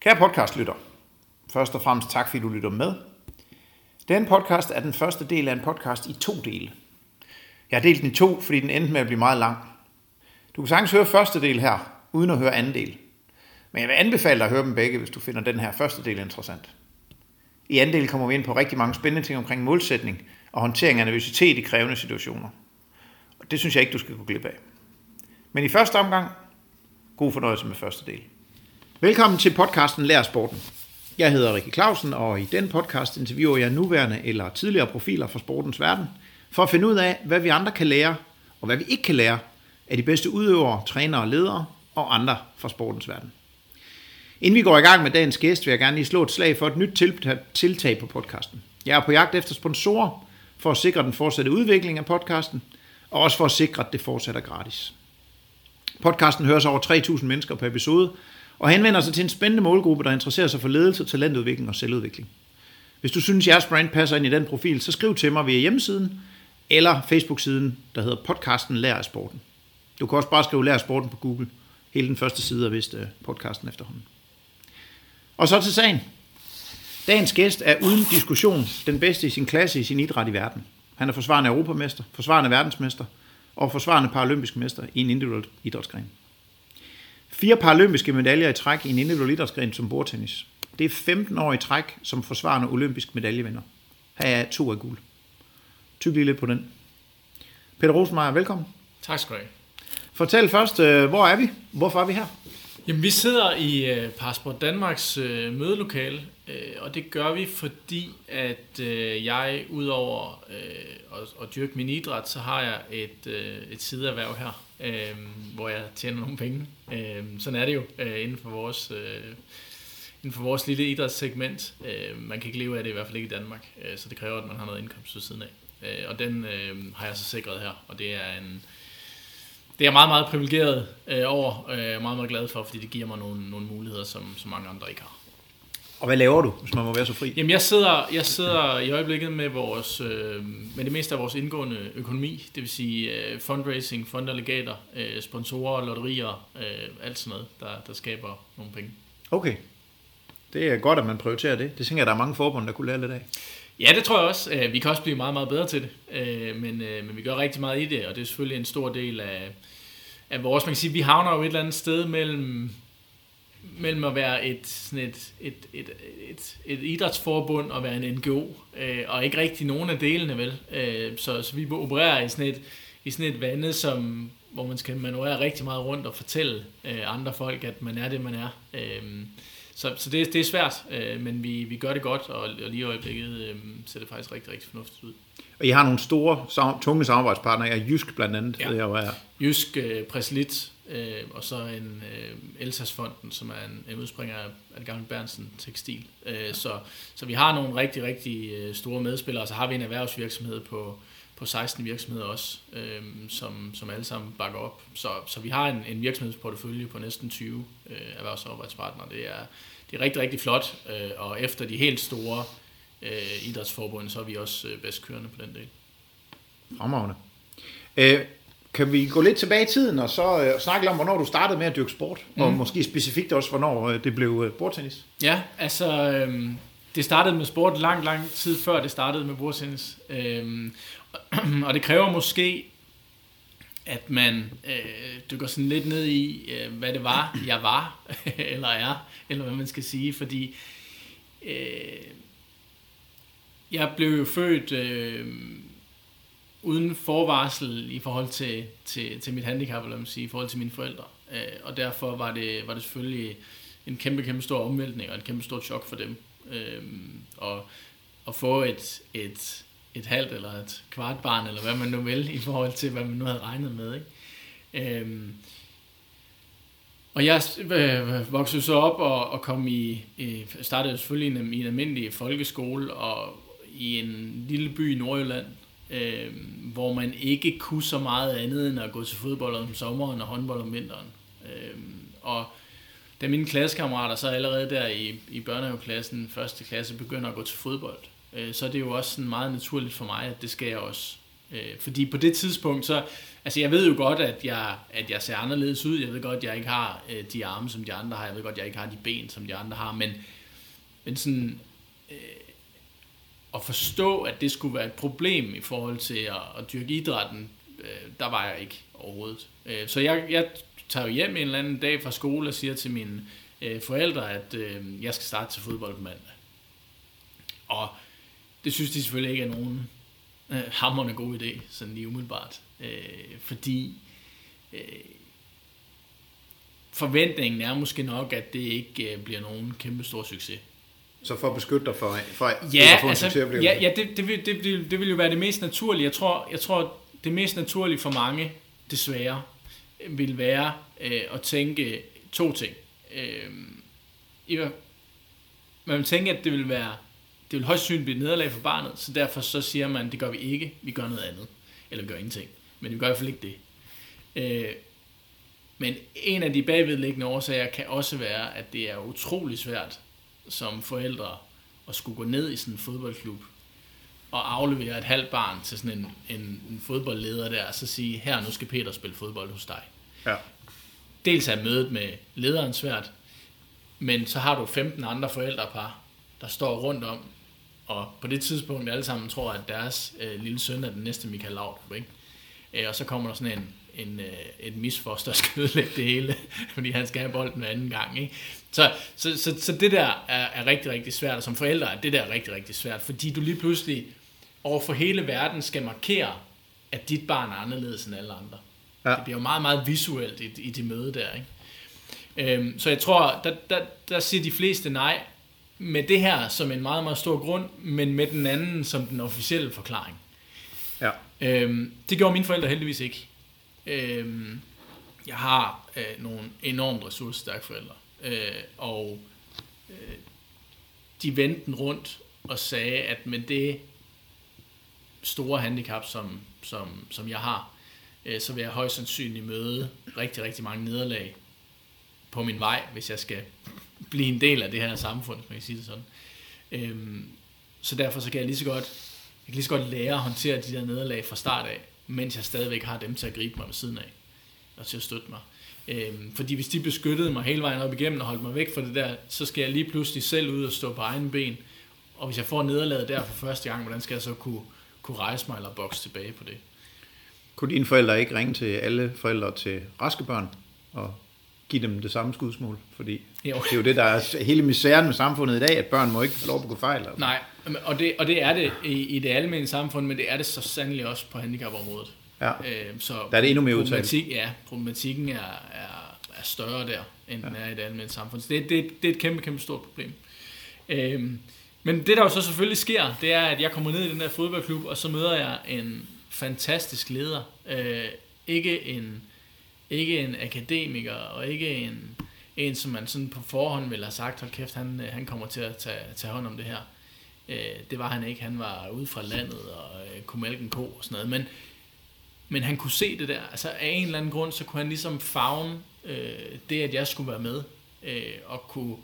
Kære podcastlytter, først og fremmest tak, fordi du lytter med. Den podcast er den første del af en podcast i to dele. Jeg har delt den i to, fordi den endte med at blive meget lang. Du kan sagtens høre første del her, uden at høre anden del. Men jeg vil anbefale dig at høre dem begge, hvis du finder den her første del interessant. I anden del kommer vi ind på rigtig mange spændende ting omkring målsætning og håndtering af nervøsitet i krævende situationer. Og det synes jeg ikke, du skal gå glip af. Men i første omgang, god fornøjelse med første del. Velkommen til podcasten Lær Sporten. Jeg hedder Rikke Clausen, og i den podcast interviewer jeg nuværende eller tidligere profiler fra sportens verden, for at finde ud af, hvad vi andre kan lære, og hvad vi ikke kan lære af de bedste udøvere, trænere og ledere og andre fra sportens verden. Inden vi går i gang med dagens gæst, vil jeg gerne lige slå et slag for et nyt tiltag på podcasten. Jeg er på jagt efter sponsorer for at sikre den fortsatte udvikling af podcasten, og også for at sikre, at det fortsætter gratis. Podcasten høres over 3.000 mennesker per episode, og henvender sig til en spændende målgruppe, der interesserer sig for ledelse, talentudvikling og selvudvikling. Hvis du synes, jeres brand passer ind i den profil, så skriv til mig via hjemmesiden eller Facebook-siden, der hedder podcasten Lær af Sporten. Du kan også bare skrive Lær af Sporten på Google. Hele den første side er vist øh, podcasten efterhånden. Og så til sagen. Dagens gæst er uden diskussion den bedste i sin klasse i sin idræt i verden. Han er forsvarende europamester, forsvarende verdensmester og forsvarende paralympisk mester i en individuel idrætsgren. Fire paralympiske medaljer i træk i en individuel idrætsgren som bordtennis. Det er 15 år i træk som forsvarende olympisk medaljevinder. Her er to af guld. Tyk lige lidt på den. Peter Rosenmeier, velkommen. Tak skal du have. Fortæl først, øh, hvor er vi? Hvorfor er vi her? Jamen, vi sidder i uh, Passport Danmarks uh, mødelokale, uh, og det gør vi, fordi at uh, jeg, udover uh, at, at dyrke min idræt, så har jeg et, uh, et sideerhverv her, øh, hvor jeg tjener nogle penge. Øh, sådan er det jo øh, inden for vores... Øh, inden for vores lille idrætssegment. øh, man kan ikke leve af det, i hvert fald ikke i Danmark, øh, så det kræver, at man har noget indkomst ved siden af. Øh, og den øh, har jeg så sikret her, og det er en, det er jeg meget, meget privilegeret øh, over. Øh, jeg er meget, meget glad for, fordi det giver mig nogle, nogle muligheder, som, som mange andre ikke har. Og hvad laver du, hvis man må være så fri? Jamen, jeg sidder, jeg sidder i øjeblikket med, vores, øh, med det meste af vores indgående økonomi, det vil sige øh, fundraising, fondalegater, øh, sponsorer, lotterier, øh, alt sådan noget, der, der skaber nogle penge. Okay. Det er godt, at man prioriterer det. Det tænker jeg, der er mange forbund, der kunne lære lidt af. Ja, det tror jeg også. Øh, vi kan også blive meget, meget bedre til det. Øh, men, øh, men vi gør rigtig meget i det, og det er selvfølgelig en stor del af, af vores, man kan sige, vi havner jo et eller andet sted mellem, mellem at være et, sådan et, et, et, et, et idrætsforbund og være en NGO, og ikke rigtig nogen af delene, vel? så, så vi opererer i sådan et, i sådan et vande, som, hvor man skal manøvrere rigtig meget rundt og fortælle andre folk, at man er det, man er. Så, så det, det er svært, øh, men vi, vi gør det godt, og, og lige i øjeblikket øh, ser det faktisk rigtig, rigtig fornuftigt ud. Og I har nogle store, tunge samarbejdspartnere, Jysk blandt andet, ja. jeg er. Jysk, øh, Preslit, øh, og så en øh, Elsasfonden, som er en, en udspringer af, det gamle Bernsen Tekstil. Øh, så, så vi har nogle rigtig, rigtig øh, store medspillere, og så har vi en erhvervsvirksomhed på, på 16 virksomheder også, øh, som, som alle sammen bakker op. Så, så vi har en, en virksomhedsportefølje på næsten 20 øh, erhvervssamarbejdspartnere. Det er, det er rigtig, rigtig flot, øh, og efter de helt store øh, idrætsforbund, så er vi også øh, bedst kørende på den del. Fremragende. Øh, kan vi gå lidt tilbage i tiden og så øh, snakke om, hvornår du startede med at dyrke sport, mm. og måske specifikt også, hvornår øh, det blev øh, bordtennis? Ja, altså øh, det startede med sport lang, lang tid før det startede med bordtennis. Øh, og det kræver måske, at man øh, dykker sådan lidt ned i, øh, hvad det var, jeg var, eller er, eller hvad man skal sige, fordi øh, jeg blev jo født øh, uden forvarsel i forhold til, til, til mit handicap, eller man sige, i forhold til mine forældre. Øh, og derfor var det, var det selvfølgelig en kæmpe, kæmpe stor omvæltning og en kæmpe stor chok for dem. Øh, og at få et, et, et halvt eller et kvart barn, eller hvad man nu vil, i forhold til, hvad man nu havde regnet med. Ikke? Øhm, og jeg øh, voksede så op og, og kom i, øh, startede selvfølgelig i en, i en almindelig folkeskole og i en lille by i Nordjylland, øh, hvor man ikke kunne så meget andet end at gå til fodbold om sommeren og håndbold om vinteren. Øh, og da mine klassekammerater så allerede der i, i børnehaveklassen, første klasse, begynder at gå til fodbold, øh, så er det jo også sådan meget naturligt for mig, at det skal jeg også. Øh, fordi på det tidspunkt, så, altså jeg ved jo godt, at jeg, at jeg ser anderledes ud. Jeg ved godt, at jeg ikke har øh, de arme, som de andre har. Jeg ved godt, at jeg ikke har de ben, som de andre har. Men, men sådan, øh, at forstå, at det skulle være et problem i forhold til at, at dyrke idrætten, øh, der var jeg ikke overhovedet. Øh, så jeg, jeg tager jo hjem en eller anden dag fra skole og siger til mine øh, forældre, at øh, jeg skal starte til fodbold på mandag. Og det synes de selvfølgelig ikke er nogen øh, hammerende god idé, sådan lige umiddelbart. Øh, fordi øh, forventningen er måske nok, at det ikke øh, bliver nogen kæmpe stor succes. Så for at beskytte dig for, for ja, at få altså, en ja, ja, det, det, vil, det, vil, det vil jo være det mest naturlige. Jeg tror, jeg tror det mest naturlige for mange, desværre, vil være øh, at tænke to ting. Øh, man vil tænke, at det vil være det vil højst synligt blive nederlag for barnet, så derfor så siger man, det gør vi ikke, vi gør noget andet. Eller vi gør ingenting. Men vi gør i hvert fald ikke det. Øh, men en af de bagvedliggende årsager kan også være, at det er utrolig svært som forældre at skulle gå ned i sådan en fodboldklub og aflevere et halvt barn til sådan en, en, en fodboldleder der, og så sige, her nu skal Peter spille fodbold hos dig. Ja. Dels er mødet med lederen svært, men så har du 15 andre forældrepar, der står rundt om, og på det tidspunkt alle sammen tror, at deres øh, lille søn er den næste Michael Laudrup, ikke? Øh, og så kommer der sådan en, en, øh, et misfoster, der skal ødelægge det hele, fordi han skal have bolden anden gang. Ikke? Så, så, så, så det der er, er rigtig, rigtig svært, og som forældre er det der rigtig, rigtig svært, fordi du lige pludselig over for hele verden skal markere, at dit barn er anderledes end alle andre. Ja. Det bliver jo meget, meget visuelt i, i det møde der. Ikke? Øhm, så jeg tror, der, der, der siger de fleste nej, med det her som en meget, meget stor grund, men med den anden som den officielle forklaring. Ja. Øhm, det gjorde mine forældre heldigvis ikke. Øhm, jeg har øh, nogle enormt ressourcestærke forældre, øh, og øh, de vendte den rundt og sagde, at med det store handicap, som, som, som jeg har, øh, så vil jeg højst sandsynligt møde rigtig, rigtig mange nederlag på min vej, hvis jeg skal blive en del af det her samfund, hvis man kan sige det sådan. Øhm, så derfor så kan jeg lige så godt, jeg kan lige så godt lære at håndtere de der nederlag fra start af, mens jeg stadigvæk har dem til at gribe mig ved siden af, og til at støtte mig. Øhm, fordi hvis de beskyttede mig hele vejen op igennem og holdt mig væk fra det der, så skal jeg lige pludselig selv ud og stå på egen ben. Og hvis jeg får nederlaget der for første gang, hvordan skal jeg så kunne, kunne rejse mig eller bokse tilbage på det? Kunne dine forældre ikke ringe til alle forældre til raske børn og give dem det samme skudsmål, fordi jo. det er jo det, der er hele misæren med samfundet i dag, at børn må ikke få lov at begå fejl. Altså. Nej, og det, og det er det i, i det almindelige samfund, men det er det så sandelig også på handicapområdet. Ja, øh, så der er det endnu mere udtalt. Ja, problematikken er, er, er større der, end ja. den er i det almindelige samfund. Så det, det, det er et kæmpe, kæmpe stort problem. Øh, men det der jo så selvfølgelig sker, det er, at jeg kommer ned i den der fodboldklub, og så møder jeg en fantastisk leder. Øh, ikke en ikke en akademiker, og ikke en, en som man sådan på forhånd ville have sagt, hold kæft, han, han kommer til at tage, tage hånd om det her. Øh, det var han ikke. Han var ude fra landet og øh, kunne mælke en ko og sådan noget. Men, men han kunne se det der. Altså af en eller anden grund, så kunne han ligesom fagne øh, det, at jeg skulle være med. Øh, og kunne,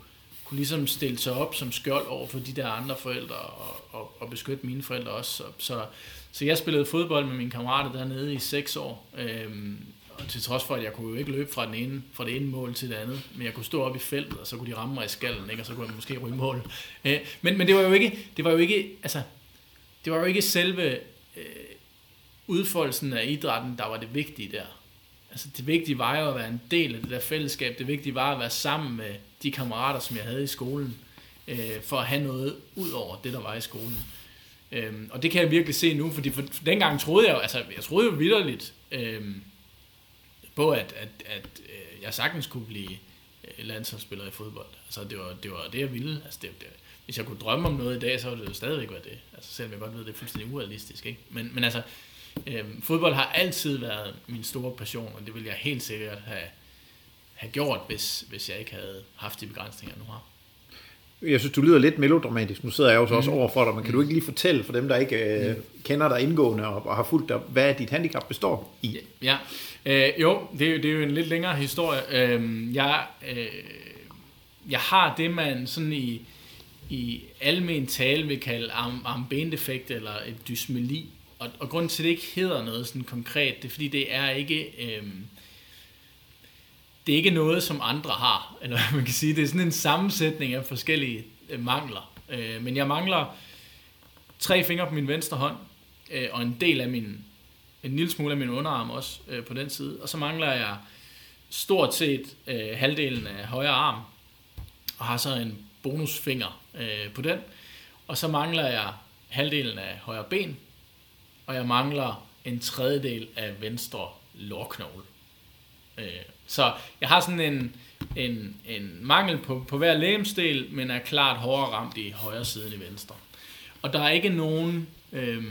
kunne ligesom stille sig op som skjold over for de der andre forældre og, og, og beskytte mine forældre også. Så, så, så jeg spillede fodbold med mine kammerater dernede i seks år. Øh, og til trods for, at jeg kunne jo ikke løbe fra, den ene, fra det ene mål til det andet, men jeg kunne stå op i feltet, og så kunne de ramme mig i skallen, ikke? og så kunne jeg måske ryge mål. Øh, men, men det var jo ikke, det var jo ikke, altså, det var jo ikke selve øh, udfoldelsen af idrætten, der var det vigtige der. Altså det vigtige var jo at være en del af det der fællesskab. Det vigtige var at være sammen med de kammerater, som jeg havde i skolen, øh, for at have noget ud over det, der var i skolen. Øhm, og det kan jeg virkelig se nu, fordi for, for dengang troede jeg jo, altså jeg troede jo vidderligt, øhm, på, at, at, at øh, jeg sagtens kunne blive øh, landsholdsspiller i fodbold. Altså, det var det, var det jeg ville. Altså, det, det, hvis jeg kunne drømme om noget i dag, så ville det jo stadigvæk være det. Altså, selvom jeg godt ved, at det er fuldstændig urealistisk. Ikke? Men, men altså, øh, fodbold har altid været min store passion, og det ville jeg helt sikkert have, have gjort, hvis, hvis jeg ikke havde haft de begrænsninger, jeg nu har. Jeg synes, du lyder lidt melodramatisk. Nu sidder jeg jo så også mm. over for dig, men kan du ikke lige fortælle for dem, der ikke øh, mm. kender dig indgående og, og har fulgt dig, hvad dit handicap består i? Ja, øh, jo, det er, det er jo en lidt længere historie. Øh, jeg, øh, jeg har det, man sådan i, i almen tale vil kalde ambendefekt eller et dysmeli og, og grunden til, at det ikke hedder noget sådan konkret, det er fordi, det er ikke... Øh, det er ikke noget, som andre har, eller man kan sige. Det er sådan en sammensætning af forskellige øh, mangler. Øh, men jeg mangler tre fingre på min venstre hånd, øh, og en del af min, en lille smule af min underarm også øh, på den side. Og så mangler jeg stort set øh, halvdelen af højre arm, og har så en bonusfinger øh, på den. Og så mangler jeg halvdelen af højre ben, og jeg mangler en tredjedel af venstre lårknogle. Øh, så jeg har sådan en, en, en mangel på, på hver lægemsdel, men er klart hårdere ramt i højre side end i venstre. Og der er ikke nogen, øh,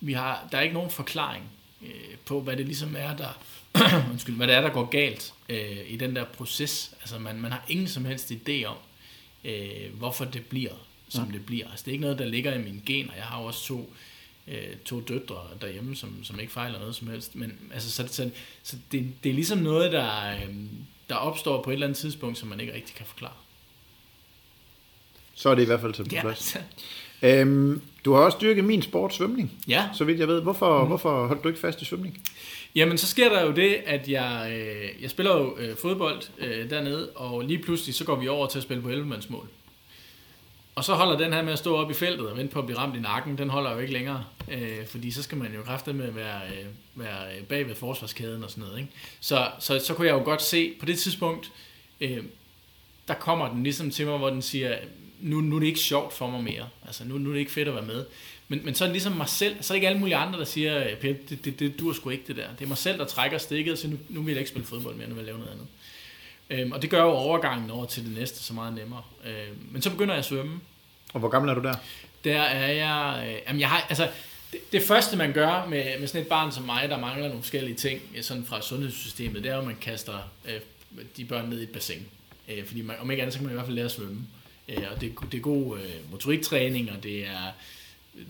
vi har, der er ikke nogen forklaring øh, på, hvad det ligesom er, der, undskyld, hvad det er, der går galt øh, i den der proces. Altså man, man har ingen som helst idé om, øh, hvorfor det bliver, som ja. det bliver. Altså det er ikke noget, der ligger i mine gener. Jeg har også to, øh, to døtre derhjemme, som, som ikke fejler noget som helst. Men altså, så, så, så det, det er ligesom noget, der, øh, der opstår på et eller andet tidspunkt, som man ikke rigtig kan forklare. Så er det i hvert fald til på plads. Ja. Øhm, du har også dyrket min sport, svømning. Ja. Så vidt jeg ved. Hvorfor, mm. hvorfor holdt du ikke fast i svømning? Jamen, så sker der jo det, at jeg, øh, jeg spiller jo øh, fodbold øh, dernede, og lige pludselig så går vi over til at spille på 11 mål. Og så holder den her med at stå op i feltet og vente på at blive ramt i nakken, den holder jo ikke længere. Øh, fordi så skal man jo kræfte med at være, øh, være øh, bag ved forsvarskæden og sådan noget. Ikke? Så, så, så kunne jeg jo godt se, på det tidspunkt, øh, der kommer den ligesom til mig, hvor den siger, nu, nu er det ikke sjovt for mig mere. Altså, nu, nu er det ikke fedt at være med. Men, men så er det ligesom mig selv, så er det ikke alle mulige andre, der siger, øh, det, det, det, det, du er sgu ikke det der. Det er mig selv, der trækker stikket så nu, nu vil jeg ikke spille fodbold mere, nu vil jeg lave noget andet. Øhm, og det gør jo overgangen over til det næste så meget nemmere. Øhm, men så begynder jeg at svømme. Og hvor gammel er du der? Der er jeg... Øh, jamen jeg har, altså, det, det første man gør med, med sådan et barn som mig, der mangler nogle forskellige ting sådan fra sundhedssystemet, det er at man kaster øh, de børn ned i et bassin. Øh, fordi man, om ikke andet, så kan man i hvert fald lære at svømme. Øh, og det, det er god øh, motoriktræning, og det er,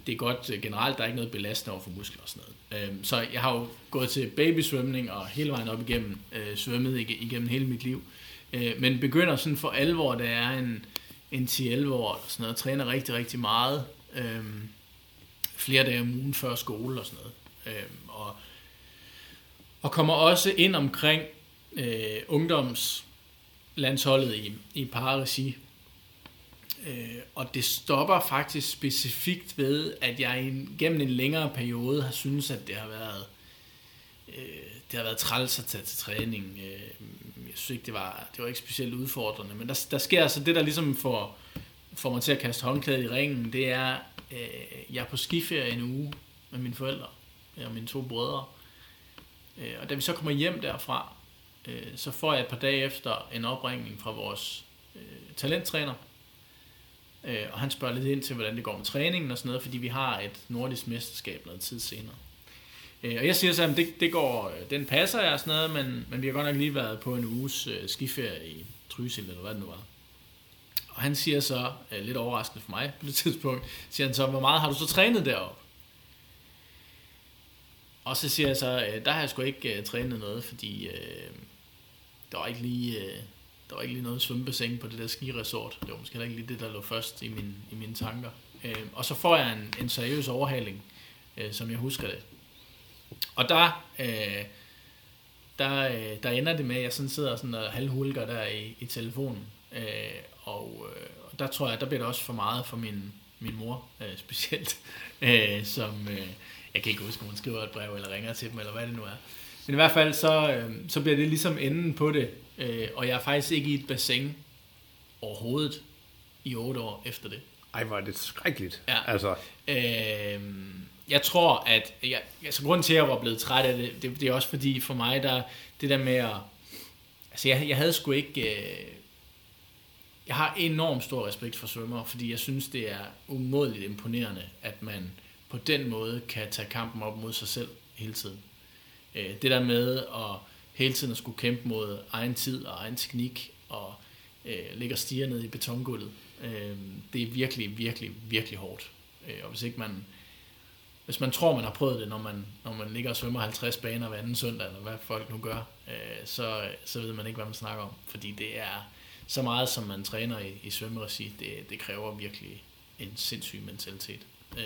det er godt øh, generelt, der er ikke noget belastende over for muskler og sådan noget. Øhm, så jeg har jo gået til babysvømning og hele vejen op igennem øh, svømmet igennem hele mit liv. Øh, men begynder sådan for alvor, der er en, en 10-11 år og sådan noget, træner rigtig, rigtig meget. Øh, flere dage om ugen før skole og sådan noget. Øhm, og, og kommer også ind omkring øh, ungdomslandsholdet i, i parregi, Øh, og det stopper faktisk specifikt ved, at jeg gennem en længere periode har synes at det har været øh, det har været træls at tage til træning. Øh, jeg synes ikke, det var, det var ikke specielt udfordrende. Men der, der sker altså det, der ligesom får, får mig til at kaste håndklædet i ringen, det er, øh, jeg er på skiferie en uge med mine forældre øh, og mine to brødre. Øh, og da vi så kommer hjem derfra, øh, så får jeg et par dage efter en opringning fra vores øh, talenttræner, Øh, og han spørger lidt ind til, hvordan det går med træningen og sådan noget, fordi vi har et nordisk mesterskab noget tid senere. Øh, og jeg siger så, at det, det går, den passer jeg og sådan noget, men, men vi har godt nok lige været på en uges øh, skiferie i Trysil, eller hvad det nu var. Og han siger så, øh, lidt overraskende for mig på det tidspunkt, siger han så, hvor meget har du så trænet deroppe? Og så siger jeg så, øh, der har jeg sgu ikke øh, trænet noget, fordi øh, der var ikke lige... Øh, der var ikke lige noget svømmebassin på det der skiresort. Det var måske heller ikke lige det, der lå først i, min, i mine tanker. Øh, og så får jeg en, en seriøs overhaling, øh, som jeg husker det. Og der, øh, der, øh, der ender det med, at jeg sådan sidder sådan og halvhulker der i, i telefonen. Øh, og, øh, og der tror jeg, der bliver det også for meget for min, min mor øh, specielt, øh, som, øh, jeg kan ikke huske, om hun skriver et brev eller ringer til dem, eller hvad det nu er. Men i hvert fald, så, øh, så bliver det ligesom enden på det, Øh, og jeg er faktisk ikke i et bassin overhovedet i otte år efter det. Ej, hvor er det skrækkeligt. Ja. Altså. Øh, jeg tror, at... Jeg, altså, grunden til, at jeg var blevet træt af det, det, det er også fordi for mig, der det der med at... Altså, jeg, jeg havde sgu ikke... Øh, jeg har enormt stor respekt for svømmer, fordi jeg synes, det er umådeligt imponerende, at man på den måde kan tage kampen op mod sig selv hele tiden. Øh, det der med at hele tiden at skulle kæmpe mod egen tid og egen teknik, og øh, ligge og stiger ned i betongulvet. Øh, det er virkelig, virkelig, virkelig hårdt. Øh, og hvis ikke man, hvis man tror, man har prøvet det, når man, når man ligger og svømmer 50 baner hver anden søndag, eller hvad folk nu gør, øh, så, så ved man ikke, hvad man snakker om. Fordi det er så meget, som man træner i, i svømmeregi, det, det kræver virkelig en sindssyg mentalitet. Øh,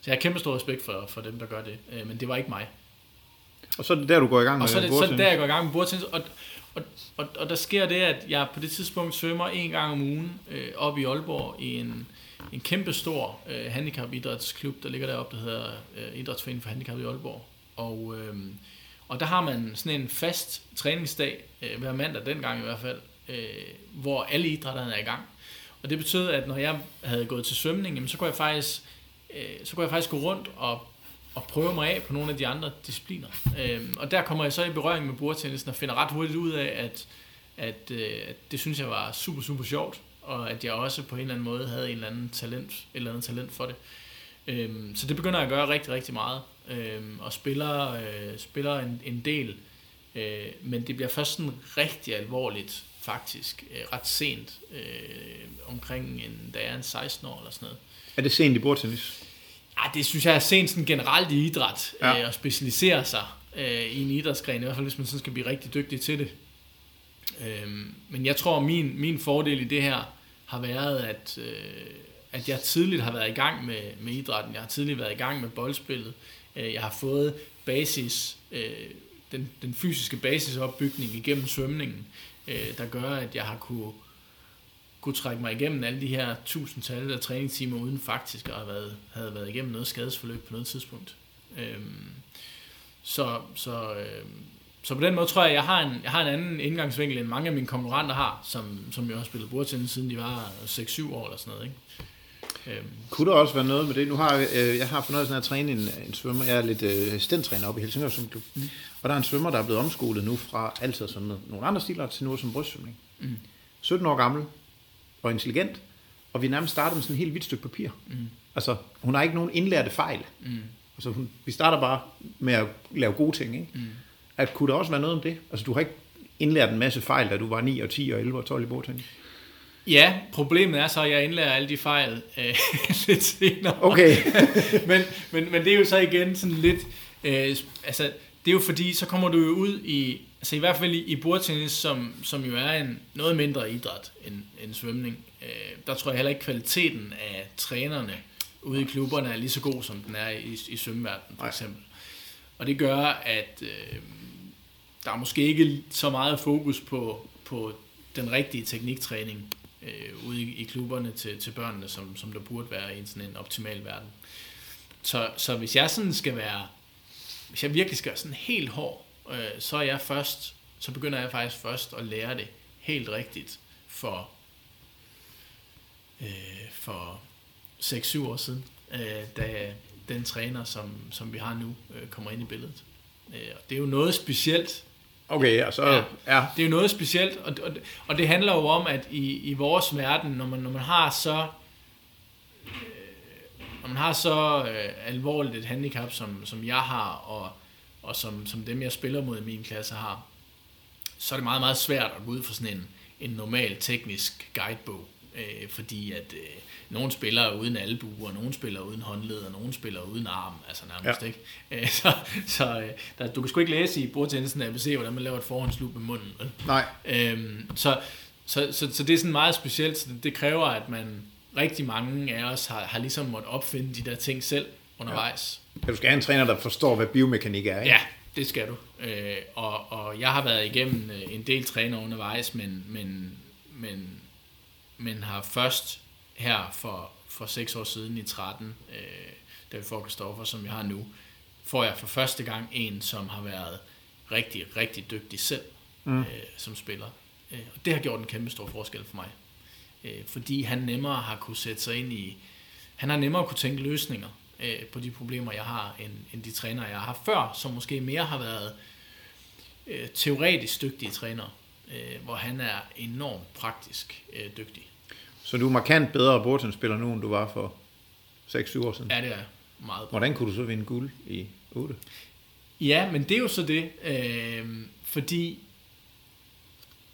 Så jeg har kæmpe stor respekt for, for dem, der gør det. Øh, men det var ikke mig. Og så er det der, du går i gang med Og så er det, så er det der, jeg går i gang med bordtennis. Og, og, og, og der sker det, at jeg på det tidspunkt svømmer en gang om ugen øh, op i Aalborg i en, en kæmpe stor øh, handicapidrætsklub, der ligger deroppe, der hedder øh, Idrætsforeningen for Handicap i Aalborg. Og, øh, og der har man sådan en fast træningsdag, øh, hver mandag dengang i hvert fald, øh, hvor alle idrætterne er i gang. Og det betød, at når jeg havde gået til svømning, jamen, så kunne jeg faktisk, øh, så kunne jeg faktisk gå rundt og, og prøve mig af på nogle af de andre discipliner. Øh, og der kommer jeg så i berøring med bordtennisen og finder ret hurtigt ud af, at, at, øh, at det synes jeg var super, super sjovt, og at jeg også på en eller anden måde havde en eller anden talent, et eller andet talent for det. Øhm, så det begynder jeg at gøre rigtig, rigtig meget, øhm, og spiller, øh, spiller en, en del, øh, men det bliver først sådan rigtig alvorligt, faktisk, øh, ret sent, øh, omkring en, da jeg er en 16 år eller sådan noget. Er det sent i bordtennis? Ja, det synes jeg er sent sådan generelt i idræt, Ja. øh, at specialisere sig øh, i en idrætsgren, i hvert fald hvis man sådan skal blive rigtig dygtig til det. Øhm, men jeg tror, min, min fordel i det her har været, at, øh, at jeg tidligt har været i gang med, med idrætten. Jeg har tidligt været i gang med boldspillet. Øh, jeg har fået basis, øh, den, den fysiske basisopbygning igennem svømningen, øh, der gør, at jeg har kunne, kunne trække mig igennem alle de her tusindtal af træningstimer, uden faktisk at have været, havde været igennem noget skadesforløb på noget tidspunkt. Øhm, så, så, øh, så på den måde tror jeg, at jeg har en, jeg har en anden indgangsvinkel, end mange af mine konkurrenter har, som, som jo har spillet bordtennis, siden de var 6-7 år eller sådan noget. Ikke? Øhm, Kunne der også være noget med det? Nu har jeg, øh, jeg har fornøjelsen af at træne en, en svømmer. Jeg er lidt øh, assistenttræner oppe i Helsingør Svømmeklub. Mm. Og der er en svømmer, der er blevet omskolet nu fra altid som nogle andre stiler til nu som brystsvømning. Mm. 17 år gammel og intelligent. Og vi nærmest startede med sådan et helt hvidt stykke papir. Mm. Altså, hun har ikke nogen indlærte fejl. mm, Altså, hun, vi starter bare med at lave gode ting, ikke? mm. At kunne der også være noget om det? Altså, du har ikke indlært en masse fejl, da du var 9 og 10 og 11 og 12 i bordtennis. Ja, problemet er så, at jeg indlærer alle de fejl øh, lidt senere. Okay. men, men, men det er jo så igen sådan lidt... Øh, altså, det er jo fordi, så kommer du jo ud i... Altså i hvert fald i, i bordtennis, som, som jo er en noget mindre idræt end, end svømning. Øh, der tror jeg heller ikke, kvaliteten af trænerne ude i klubberne er lige så god, som den er i, i svømmeverdenen for eksempel. Og det gør, at øh, der er måske ikke så meget fokus på, på den rigtige tekniktræning øh, ude i, i klubberne til, til børnene, som, som der burde være i en sådan en optimal verden. Så, så hvis jeg sådan skal være, hvis jeg virkelig skal være sådan helt hård, øh, så er jeg først, så begynder jeg faktisk først at lære det helt rigtigt for, øh, for 6-7 år siden, øh, da den træner, som, som vi har nu, øh, kommer ind i billedet. Øh, og det er jo noget specielt, Okay, ja, så... Ja. ja. det er jo noget specielt, og, og, og det handler jo om, at i, i vores verden, når man, når man har så øh, når man har så øh, alvorligt et handicap, som, som jeg har, og, og som, som dem, jeg spiller mod i min klasse har, så er det meget, meget svært at gå ud for sådan en, en normal teknisk guidebog. Øh, fordi at øh, nogen spiller uden albu, og nogen spiller uden håndled, og nogen spiller uden arm, altså nærmest Ja. ikke. Øh, så så øh, der, du kan sgu ikke læse i bordtennisen ABC, hvordan man laver et forhåndslup med munden. Vel? Nej. Øhm, så, så, så, så det er sådan meget specielt, så det, det kræver, at man rigtig mange af os har, har ligesom måttet opfinde de der ting selv undervejs. Ja, du skal have en træner, der forstår, hvad biomekanik er, ikke? Ja, det skal du. Øh, og, og jeg har været igennem øh, en del træner undervejs, men, men, men, men har først her for, for seks år siden i 13, øh, da vi får Kristoffer, som jeg har nu, får jeg for første gang en, som har været rigtig, rigtig dygtig selv mm. øh, som spiller. Øh, og det har gjort en kæmpe stor forskel for mig. Øh, fordi han nemmere har kunne sætte sig ind i, han har nemmere kunne tænke løsninger øh, på de problemer, jeg har, end, end de trænere, jeg har haft før, som måske mere har været øh, teoretisk dygtige trænere, øh, hvor han er enormt praktisk øh, dygtig. Så du er markant bedre bordtennisspiller nu, end du var for 6-7 år siden. Ja, det er meget Hvordan kunne du så vinde guld i 8? Ja, men det er jo så det, øh, fordi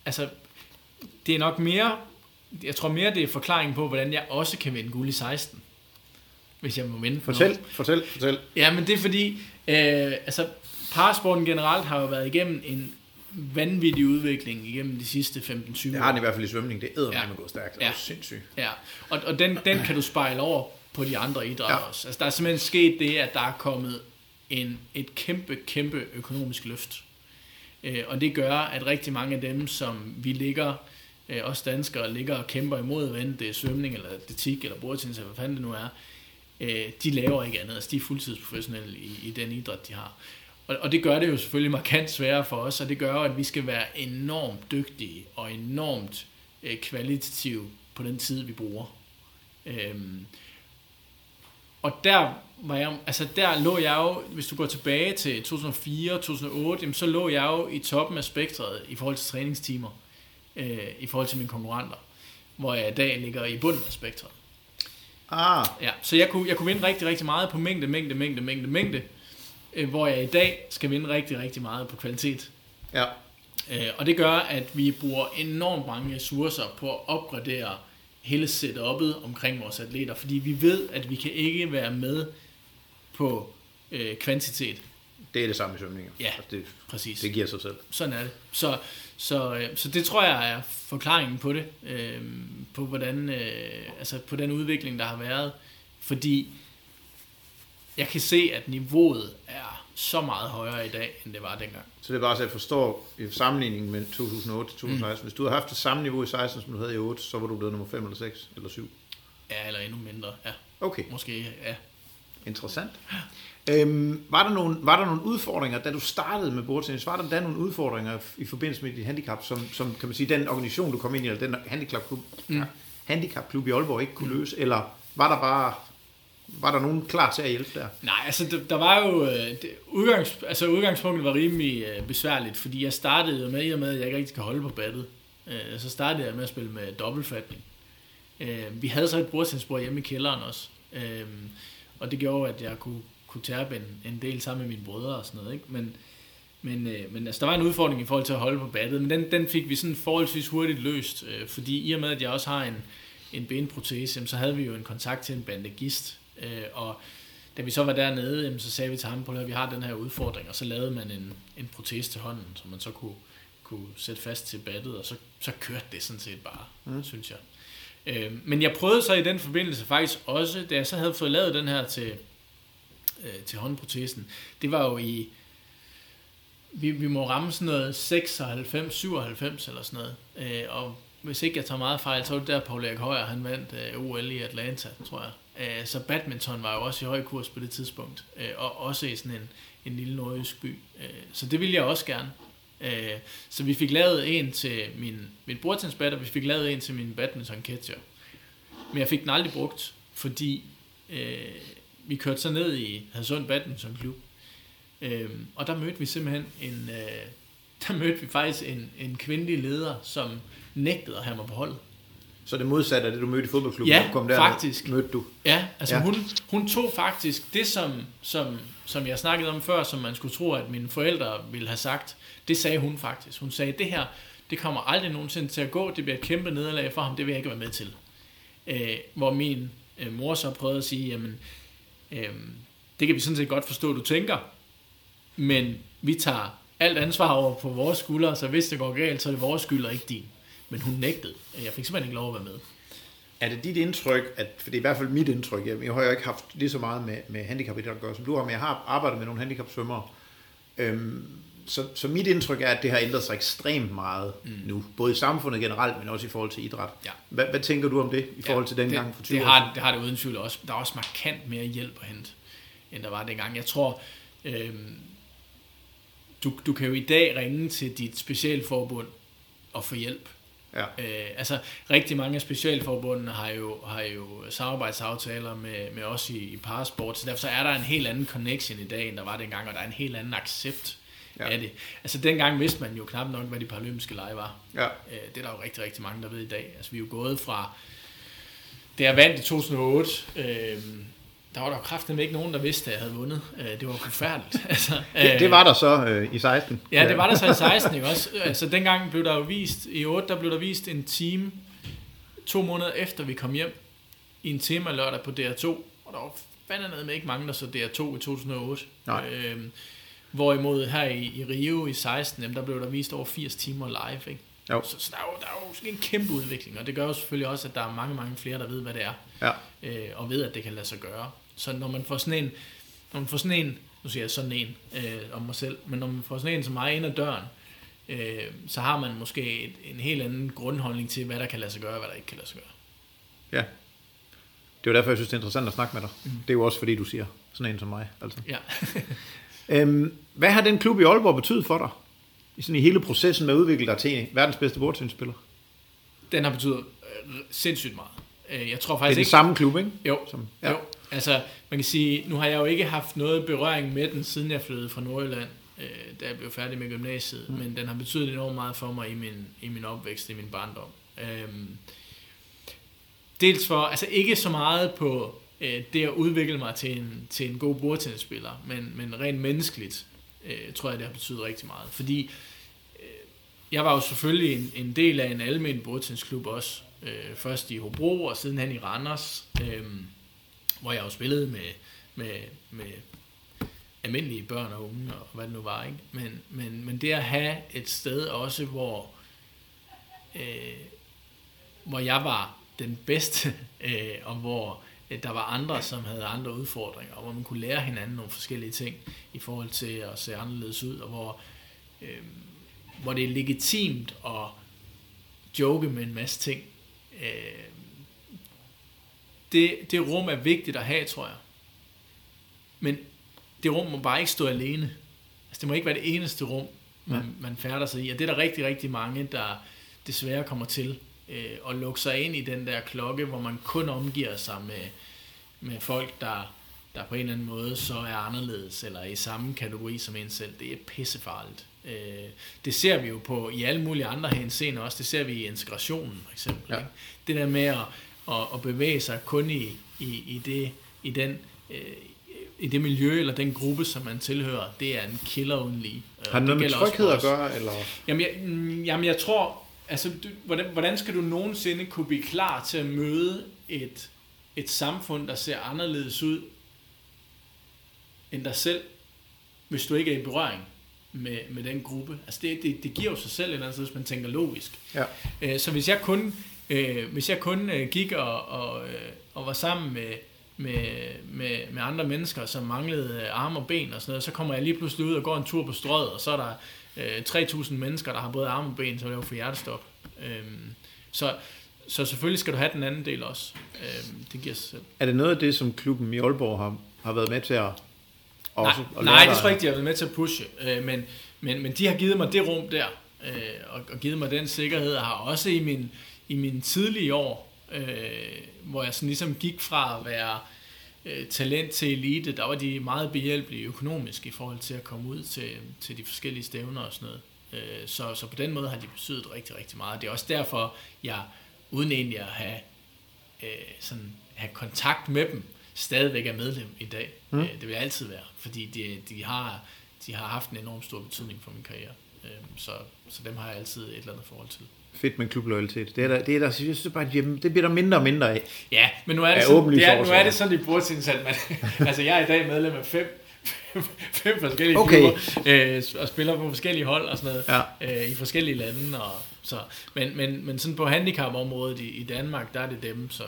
altså, det er nok mere, jeg tror mere, det er forklaringen på, hvordan jeg også kan vinde guld i 16, hvis jeg må vinde. for Fortæl, noget. fortæl, fortæl. Ja, men det er fordi, øh, altså, parasporten generelt har jo været igennem en vanvittig udvikling igennem de sidste 15-20 år. Jeg har den i hvert fald i svømning. Det æder Ja. med at gå stærkt. Det Ja. er sindssygt. Ja, og, og den, den kan du spejle over på de andre idrætter ja. også. Altså, der er simpelthen sket det, at der er kommet en, et kæmpe, kæmpe økonomisk løft. Øh, og det gør, at rigtig mange af dem, som vi ligger, øh, os danskere, ligger og kæmper imod, hvad det er svømning, eller atletik, eller bordtennis, eller hvad fanden det nu er, øh, de laver ikke andet. Altså, de er fuldtidsprofessionelle i, i den idræt, de har. Og, og det gør det jo selvfølgelig markant sværere for os, og det gør at vi skal være enormt dygtige og enormt øh, kvalitative på den tid, vi bruger. Øhm, og der var jeg, altså der lå jeg jo, hvis du går tilbage til 2004, 2008, jamen så lå jeg jo i toppen af spektret i forhold til træningstimer, øh, i forhold til mine konkurrenter, hvor jeg i dag ligger i bunden af spektret. Ah. Ja, så jeg kunne, jeg kunne vinde rigtig, rigtig meget på mængde, mængde, mængde, mængde, mængde, øh, hvor jeg i dag skal vinde rigtig, rigtig meget på kvalitet. Ja. Øh, og det gør, at vi bruger enormt mange ressourcer på at opgradere hele setup'et omkring vores atleter, fordi vi ved, at vi kan ikke være med på øh, kvantitet. Det er det samme i svømning. Ja, altså det, præcis. Det giver sig selv. Sådan er det. Så, så, øh, så det tror jeg er forklaringen på det, øh, på hvordan, øh, altså på den udvikling, der har været, fordi jeg kan se, at niveauet er så meget højere i dag, end det var dengang. Så det er bare så, jeg forstår i sammenligning med 2008 til 2016. Mm. Hvis du havde haft det samme niveau i 16, som du havde i 8, så var du blevet nummer 5 eller 6 eller 7. Ja, eller endnu mindre, ja. Okay. Måske, ja. Interessant. Øhm, var, der nogle, var der nogle udfordringer, da du startede med bordtennis, var der da nogle udfordringer i forbindelse med dit handicap, som, som kan man sige, den organisation, du kom ind i, eller den handicapklub, mm. handicapklub i Aalborg ikke kunne løse, eller var der bare var der nogen klar til at hjælpe der? Nej, altså der, der var jo... Øh, det, udgangs, altså udgangspunktet var rimelig øh, besværligt, fordi jeg startede jo med, i og med, at jeg ikke rigtig kan holde på battet. Øh, så startede jeg med at spille med dobbeltfatning. Øh, vi havde så et bordtennisbord hjemme i kælderen også. Øh, og det gjorde, at jeg kunne, kunne tærpe en, en del sammen med mine brødre og sådan noget. Ikke? Men, men, øh, men altså, der var en udfordring i forhold til at holde på battet, men den, den fik vi sådan forholdsvis hurtigt løst, øh, fordi i og med, at jeg også har en, en benprotese, så havde vi jo en kontakt til en bandagist, Øh, og da vi så var dernede, så sagde vi til ham, på at vi har den her udfordring, og så lavede man en, en protese til hånden, som man så kunne, kunne sætte fast til battet, og så, så kørte det sådan set bare, mm. synes jeg. Øh, men jeg prøvede så i den forbindelse faktisk også, da jeg så havde fået lavet den her til, øh, til håndprotesen, det var jo i, vi, vi må ramme sådan noget 96, 97 eller sådan noget, øh, og hvis ikke jeg tager meget fejl, så var det der Paul Erik Højer, han vandt øh, OL i Atlanta, tror jeg. Øh, så badminton var jo også i høj kurs på det tidspunkt, øh, og også i sådan en, en lille nordjysk by. Øh, så det ville jeg også gerne. Øh, så vi fik lavet en til min, min bordtennisbat, og vi fik lavet en til min badminton catcher. Men jeg fik den aldrig brugt, fordi øh, vi kørte så ned i Hadsund Badminton Klub, øh, og der mødte vi simpelthen en, øh, der mødte vi faktisk en, en kvindelig leder, som nægtede at have mig på holdet. Så det modsatte af det, du mødte i fodboldklubben? Ja, kom der, faktisk. Mødte du? Ja, altså ja. Hun, hun tog faktisk det, som, som, som jeg snakkede om før, som man skulle tro, at mine forældre ville have sagt, det sagde hun faktisk. Hun sagde, det her, det kommer aldrig nogensinde til at gå, det bliver et kæmpe nederlag for ham, det vil jeg ikke være med til. Øh, hvor min øh, mor så prøvede at sige, jamen, Øhm, det kan vi sådan set godt forstå, du tænker, men vi tager alt ansvar over på vores skuldre, så hvis det går galt, så er det vores skyld og ikke din men hun nægtede. Jeg fik simpelthen ikke lov at være med. Er det dit indtryk, at, for det er i hvert fald mit indtryk, jeg, jeg har jo ikke haft lige så meget med, med handicap at gøre, som du har, men jeg har arbejdet med nogle handicapsvømmere, øhm, så, så mit indtryk er, at det har ændret sig ekstremt meget mm. nu, både i samfundet generelt, men også i forhold til idræt. Ja. Hvad, hvad tænker du om det, i forhold ja, til dengang det, for 20 det har, Det har det uden tvivl også. Der er også markant mere hjælp at hente, end der var dengang. Jeg tror, øhm, du, du kan jo i dag ringe til dit specialforbund og få hjælp. Ja. Øh, altså, rigtig mange af specialforbundene har jo, har jo samarbejdsaftaler med, med os i, i parasport, så derfor er der en helt anden connection i dag, end der var dengang, og der er en helt anden accept ja. af det. Altså, dengang vidste man jo knap nok, hvad de paralympiske lege var. Ja. Øh, det er der jo rigtig, rigtig mange, der ved i dag. Altså, vi er jo gået fra, det er vandt i 2008, øh, der var der kraftigt ikke nogen, der vidste, at jeg havde vundet. Øh, det var forfærdeligt. altså, det, det var der så øh, i 16. Ja, det var der så i 16, ikke også? Altså dengang blev der jo vist, i 8, der blev der vist en time, to måneder efter vi kom hjem, i en tema lørdag på DR2, og der var fandme med ikke mange, der så DR2 i 2008. Nej. Øhm, hvorimod her i, i Rio i 16, jamen, der blev der vist over 80 timer live, ikke? Jo. Så, så der, er jo, der er jo en kæmpe udvikling, og det gør jo selvfølgelig også, at der er mange, mange flere, der ved, hvad det er, Ja. øh, og ved, at det kan lade sig gøre. Så når man får sådan en, når man får sådan en, nu siger jeg sådan en øh, om mig selv, men når man får sådan en som mig ind ad døren, øh, så har man måske et, en helt anden grundholdning til, hvad der kan lade sig gøre, og hvad der ikke kan lade sig gøre. Ja. Det er jo derfor, jeg synes, det er interessant at snakke med dig. Mm. Det er jo også fordi, du siger sådan en som mig. Altså. Ja. Øhm, hvad har den klub i Aalborg betydet for dig? I, sådan i hele processen med at udvikle dig til verdens bedste bordtennisspiller? Den har betydet øh, sindssygt meget. Øh, Jeg tror Det er faktisk den ikke... samme klub, ikke? Jo, Som- ja. jo. Altså, man kan sige, nu har jeg jo ikke haft noget berøring med den, siden jeg flyttede fra Nordjylland, øh, da jeg blev færdig med gymnasiet, mm. men den har betydet enormt meget for mig i min, i min opvækst, i min barndom. Øhm, dels for, altså ikke så meget på øh, det at udvikle mig til en, til en god bordtennisspiller, men, men rent menneskeligt, øh, tror jeg, det har betydet rigtig meget. Fordi øh, jeg var jo selvfølgelig en, en del af en almen bordtennisklub også. Øh, først i Hobro, og siden hen i Randers, øh, hvor jeg jo spillede med, med, med almindelige børn og unge, og hvad det nu var. Ikke? Men, men, men det at have et sted også, hvor, øh, hvor jeg var den bedste, øh, og hvor øh, der var andre, som havde andre udfordringer, og hvor man kunne lære hinanden nogle forskellige ting i forhold til at se anderledes ud, og hvor, øh, hvor det er legitimt at joke med en masse ting. Øh, det, det rum er vigtigt at have, tror jeg. Men det rum må bare ikke stå alene. Altså, det må ikke være det eneste rum, man, man færder sig i. Og det er der rigtig, rigtig mange, der desværre kommer til øh, at lukke sig ind i den der klokke, hvor man kun omgiver sig med, med folk, der, der på en eller anden måde så er anderledes, eller er i samme kategori som en selv. Det er pissefarligt. Øh, det ser vi jo på i alle mulige andre henseender også. Det ser vi i integrationen, for eksempel. Ja. Ikke? Det der med at, at, at bevæge sig kun i, i, i, det, i den... Øh, i det miljø eller den gruppe, som man tilhører, det er en killer lige. Øh, Har det noget med tryghed at gøre? Eller? Jamen jeg, mm, jamen, jeg tror, altså, du, hvordan, hvordan skal du nogensinde kunne blive klar til at møde et, et samfund, der ser anderledes ud end dig selv, hvis du ikke er i berøring med, med den gruppe? Altså det, det, det giver jo sig selv et eller andet sted, hvis man tænker logisk. Ja. Øh, Så hvis jeg kun, øh, hvis jeg kun øh, gik og, og, og var sammen med, med, med, med andre mennesker, som manglede arme og ben og sådan noget, så kommer jeg lige pludselig ud og går en tur på strøget, og så er der øh, 3.000 mennesker, der har både arme og ben, så er det jo for hjertestop. Øhm, så, så selvfølgelig skal du have den anden del også. Øhm, det giver sig selv. Er det noget af det, som klubben i Aalborg har, har været med til at også nej, at nej, det tror jeg ikke, de har været med til at pushe. Øh, men, men, men de har givet mig det rum der, øh, og, og givet mig den sikkerhed, og har også i min, i mine tidlige år, øh, hvor jeg sådan ligesom gik fra at være øh, talent til elite, der var de meget behjælpelige økonomisk i forhold til at komme ud til, til de forskellige stævner og sådan noget. Øh, så, så på den måde har de betydet rigtig, rigtig meget. Det er også derfor, jeg uden egentlig at have, øh, sådan, have kontakt med dem, stadigvæk er medlem i dag. Mm. Øh, det vil jeg altid være, fordi de, de, har, de har haft en enorm stor betydning for min karriere. Øh, så, så dem har jeg altid et eller andet forhold til. Fedt med klubloyalitet. Det er der, det er der, jeg synes det bare, det bliver der mindre og mindre af. Ja, men nu er det, sådan, det er, nu er det sådan i bordtidens, at man, altså jeg er i dag medlem af fem, fem forskellige Okay. klubber, øh, og spiller på forskellige hold og sådan noget, Ja. øh, i forskellige lande. Og, så, men, men, men sådan på handicapområdet i, i Danmark, der er det dem, som,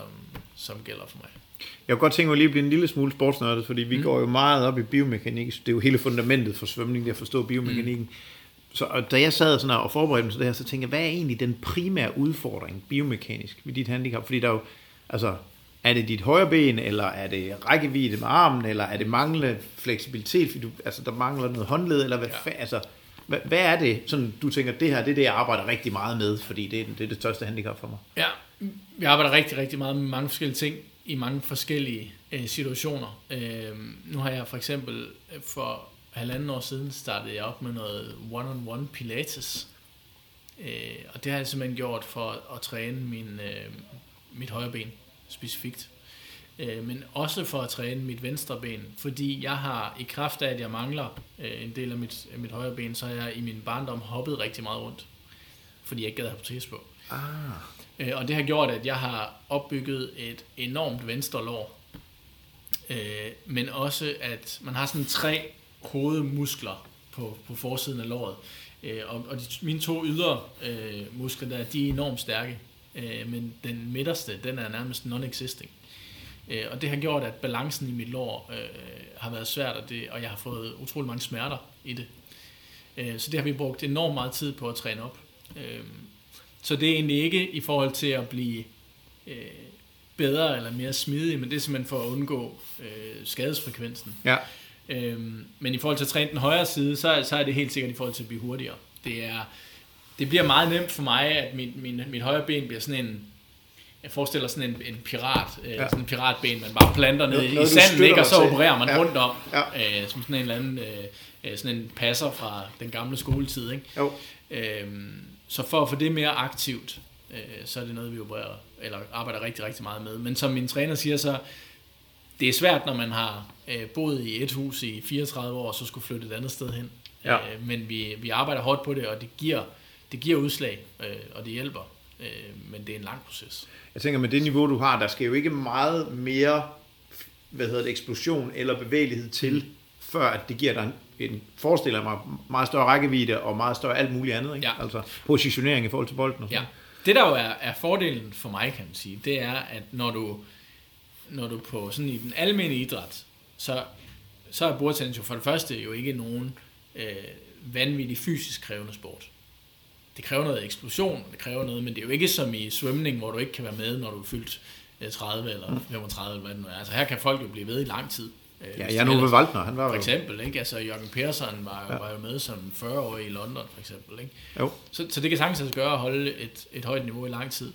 som gælder for mig. Jeg kunne godt tænke mig lige at blive en lille smule sportsnørdet, fordi vi mm. Mm. går jo meget op i biomekanik. Det er jo hele fundamentet for svømning, det at forstå biomekanikken. Mm. Så og da jeg sad sådan og forberedte mig til det her, så tænkte jeg, hvad er egentlig den primære udfordring biomekanisk ved dit handicap? Fordi der er jo, altså, er det dit højre ben, eller er det rækkevidde med armen, eller er det manglende fleksibilitet, fordi du, altså, der mangler noget håndled, eller hvad, ja. Ja. altså, hvad, hvad er det, sådan, du tænker, det her, det er det, jeg arbejder rigtig meget med, fordi det er, det er det største handicap for mig? Ja, vi arbejder rigtig, rigtig meget med mange forskellige ting i mange forskellige øh, situationer. Øh, nu har jeg for eksempel øh, for halvanden år siden startede jeg op med noget one-on-one pilates. Øh, og det har jeg simpelthen gjort for at træne min, øh, mit højre ben specifikt. Øh, men også for at træne mit venstre ben, fordi jeg har i kraft af, at jeg mangler øh, en del af mit, mit højre ben, så har jeg i min barndom hoppet rigtig meget rundt, fordi jeg ikke gad have protese på. Ah. Øh, Og det har gjort, at jeg har opbygget et enormt venstre lår. Øh, men også, at man har sådan tre hovedmuskler på, på forsiden af låret. Øh, og og de, mine to ydre øh, muskler, der, de er enormt stærke. Øh, men den midterste, den er nærmest non-existing. Øh, og det har gjort, at balancen i mit lår øh, har været svært, og, det, og jeg har fået utrolig mange smerter i det. Øh, så det har vi brugt enormt meget tid på at træne op. Øh, så det er egentlig ikke i forhold til at blive øh, bedre eller mere smidig, men det er simpelthen for at undgå øh, skadesfrekvensen. Ja. Øhm, men i forhold til at træne den højre side, så, så er det helt sikkert i forhold til at blive hurtigere. Det, er, det bliver meget nemt for mig, at mit, min, mit højre ben bliver sådan en, jeg forestiller sådan en, en pirat, øh, Ja. sådan en piratben, man bare planter ned Noget- i sanden, ikke? og så opererer man Ja. rundt om, Ja. øh, som sådan en eller anden, øh, øh, sådan en passer fra den gamle skoletid. Ikke? Jo. Øhm, så for at få det mere aktivt, øh, så er det noget, vi opererer, eller arbejder rigtig, rigtig meget med. Men som min træner siger, så det er svært, når man har øh, boet i et hus i 34 år, og så skulle flytte et andet sted hen. Ja. Øh, men vi, vi arbejder hårdt på det, og det giver, det giver udslag, øh, og det hjælper. Øh, men det er en lang proces. Jeg tænker, med det niveau, du har, der skal jo ikke meget mere hvad hedder det, eksplosion eller bevægelighed til, før at det giver dig en, en forestiller mig, meget større rækkevidde og meget større alt muligt andet. Ikke? Ja. Altså positionering i forhold til bolden og Ja. sådan. Det der jo er, er fordelen for mig, kan man sige, det er, at når du, når du på sådan i den almindelige idræt, så, så er bordtennis jo for det første jo ikke nogen øh, vanvittig fysisk krævende sport. Det kræver noget eksplosion, det kræver noget, men det er jo ikke som i svømning, hvor du ikke kan være med, når du er fyldt øh, 30 eller 35 eller hvad det nu er. Altså her kan folk jo blive ved i lang tid. øh, Ja, de Ove ellers- Waldner, han var For eksempel, ikke? Altså Jørgen Persson var, jo, Ja. var jo med som 40-årig i London, for eksempel, ikke? Jo. Så, så det kan sagtens gøre at holde et, et højt niveau i lang tid.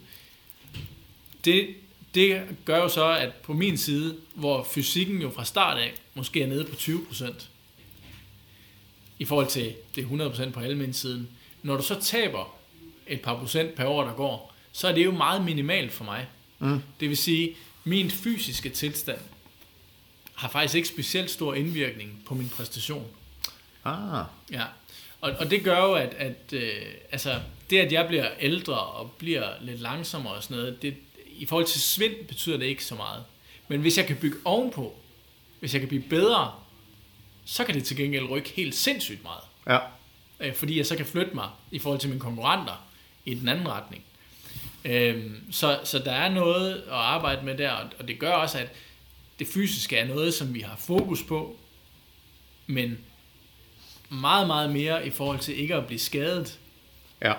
Det, det gør jo så, at på min side, hvor fysikken jo fra start af måske er nede på 20%, i forhold til det 100% på almindelig når du så taber et par procent per år, der går, så er det jo meget minimalt for mig. Mm. Det vil sige, min fysiske tilstand har faktisk ikke specielt stor indvirkning på min præstation. Ah, Ja, og, og det gør jo, at, at øh, altså, det, at jeg bliver ældre og bliver lidt langsommere og sådan noget, det, i forhold til svind betyder det ikke så meget. Men hvis jeg kan bygge ovenpå, hvis jeg kan blive bedre, så kan det til gengæld rykke helt sindssygt meget. ja. Øh, fordi jeg så kan flytte mig i forhold til mine konkurrenter i den anden retning. Øhm, så, så der er noget at arbejde med der, og- og det gør også, at det fysiske er noget, som vi har fokus på, men meget, meget mere i forhold til ikke at blive skadet, Ja.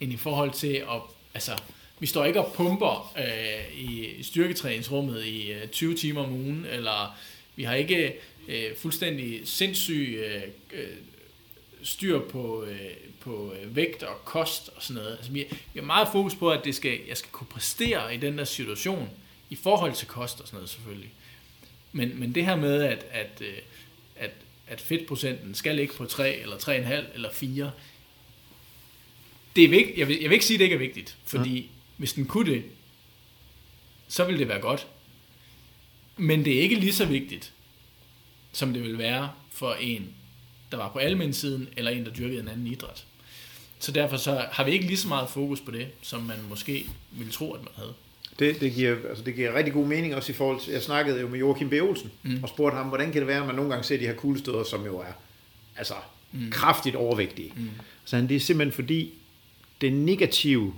end i forhold til at, altså, vi står ikke og pumper øh, i styrketræningsrummet i øh, 20 timer om ugen, eller vi har ikke øh, fuldstændig sindssyg øh, øh, styr på, øh, på øh, vægt og kost og sådan noget. Altså, vi, vi har meget fokus på, at det skal, jeg skal kunne præstere i den der situation, i forhold til kost og sådan noget selvfølgelig. Men, men det her med, at, at, øh, at, at fedtprocenten skal ligge på 3 eller 3,5 eller 4, det er vigtigt. Jeg vil, jeg vil ikke sige, at det ikke er vigtigt, fordi ja hvis den kunne det, så ville det være godt. Men det er ikke lige så vigtigt, som det vil være for en, der var på almindssiden, eller en, der dyrkede en anden idræt. Så derfor så har vi ikke lige så meget fokus på det, som man måske ville tro, at man havde. Det, det, giver, altså det giver rigtig god mening også i forhold til, jeg snakkede jo med Joachim B. Olsen, mm. og spurgte ham, hvordan kan det være, at man nogle gange ser de her kuglestøder, som jo er altså, mm. kraftigt overvægtige. Mm. Så han, det er simpelthen fordi, den negative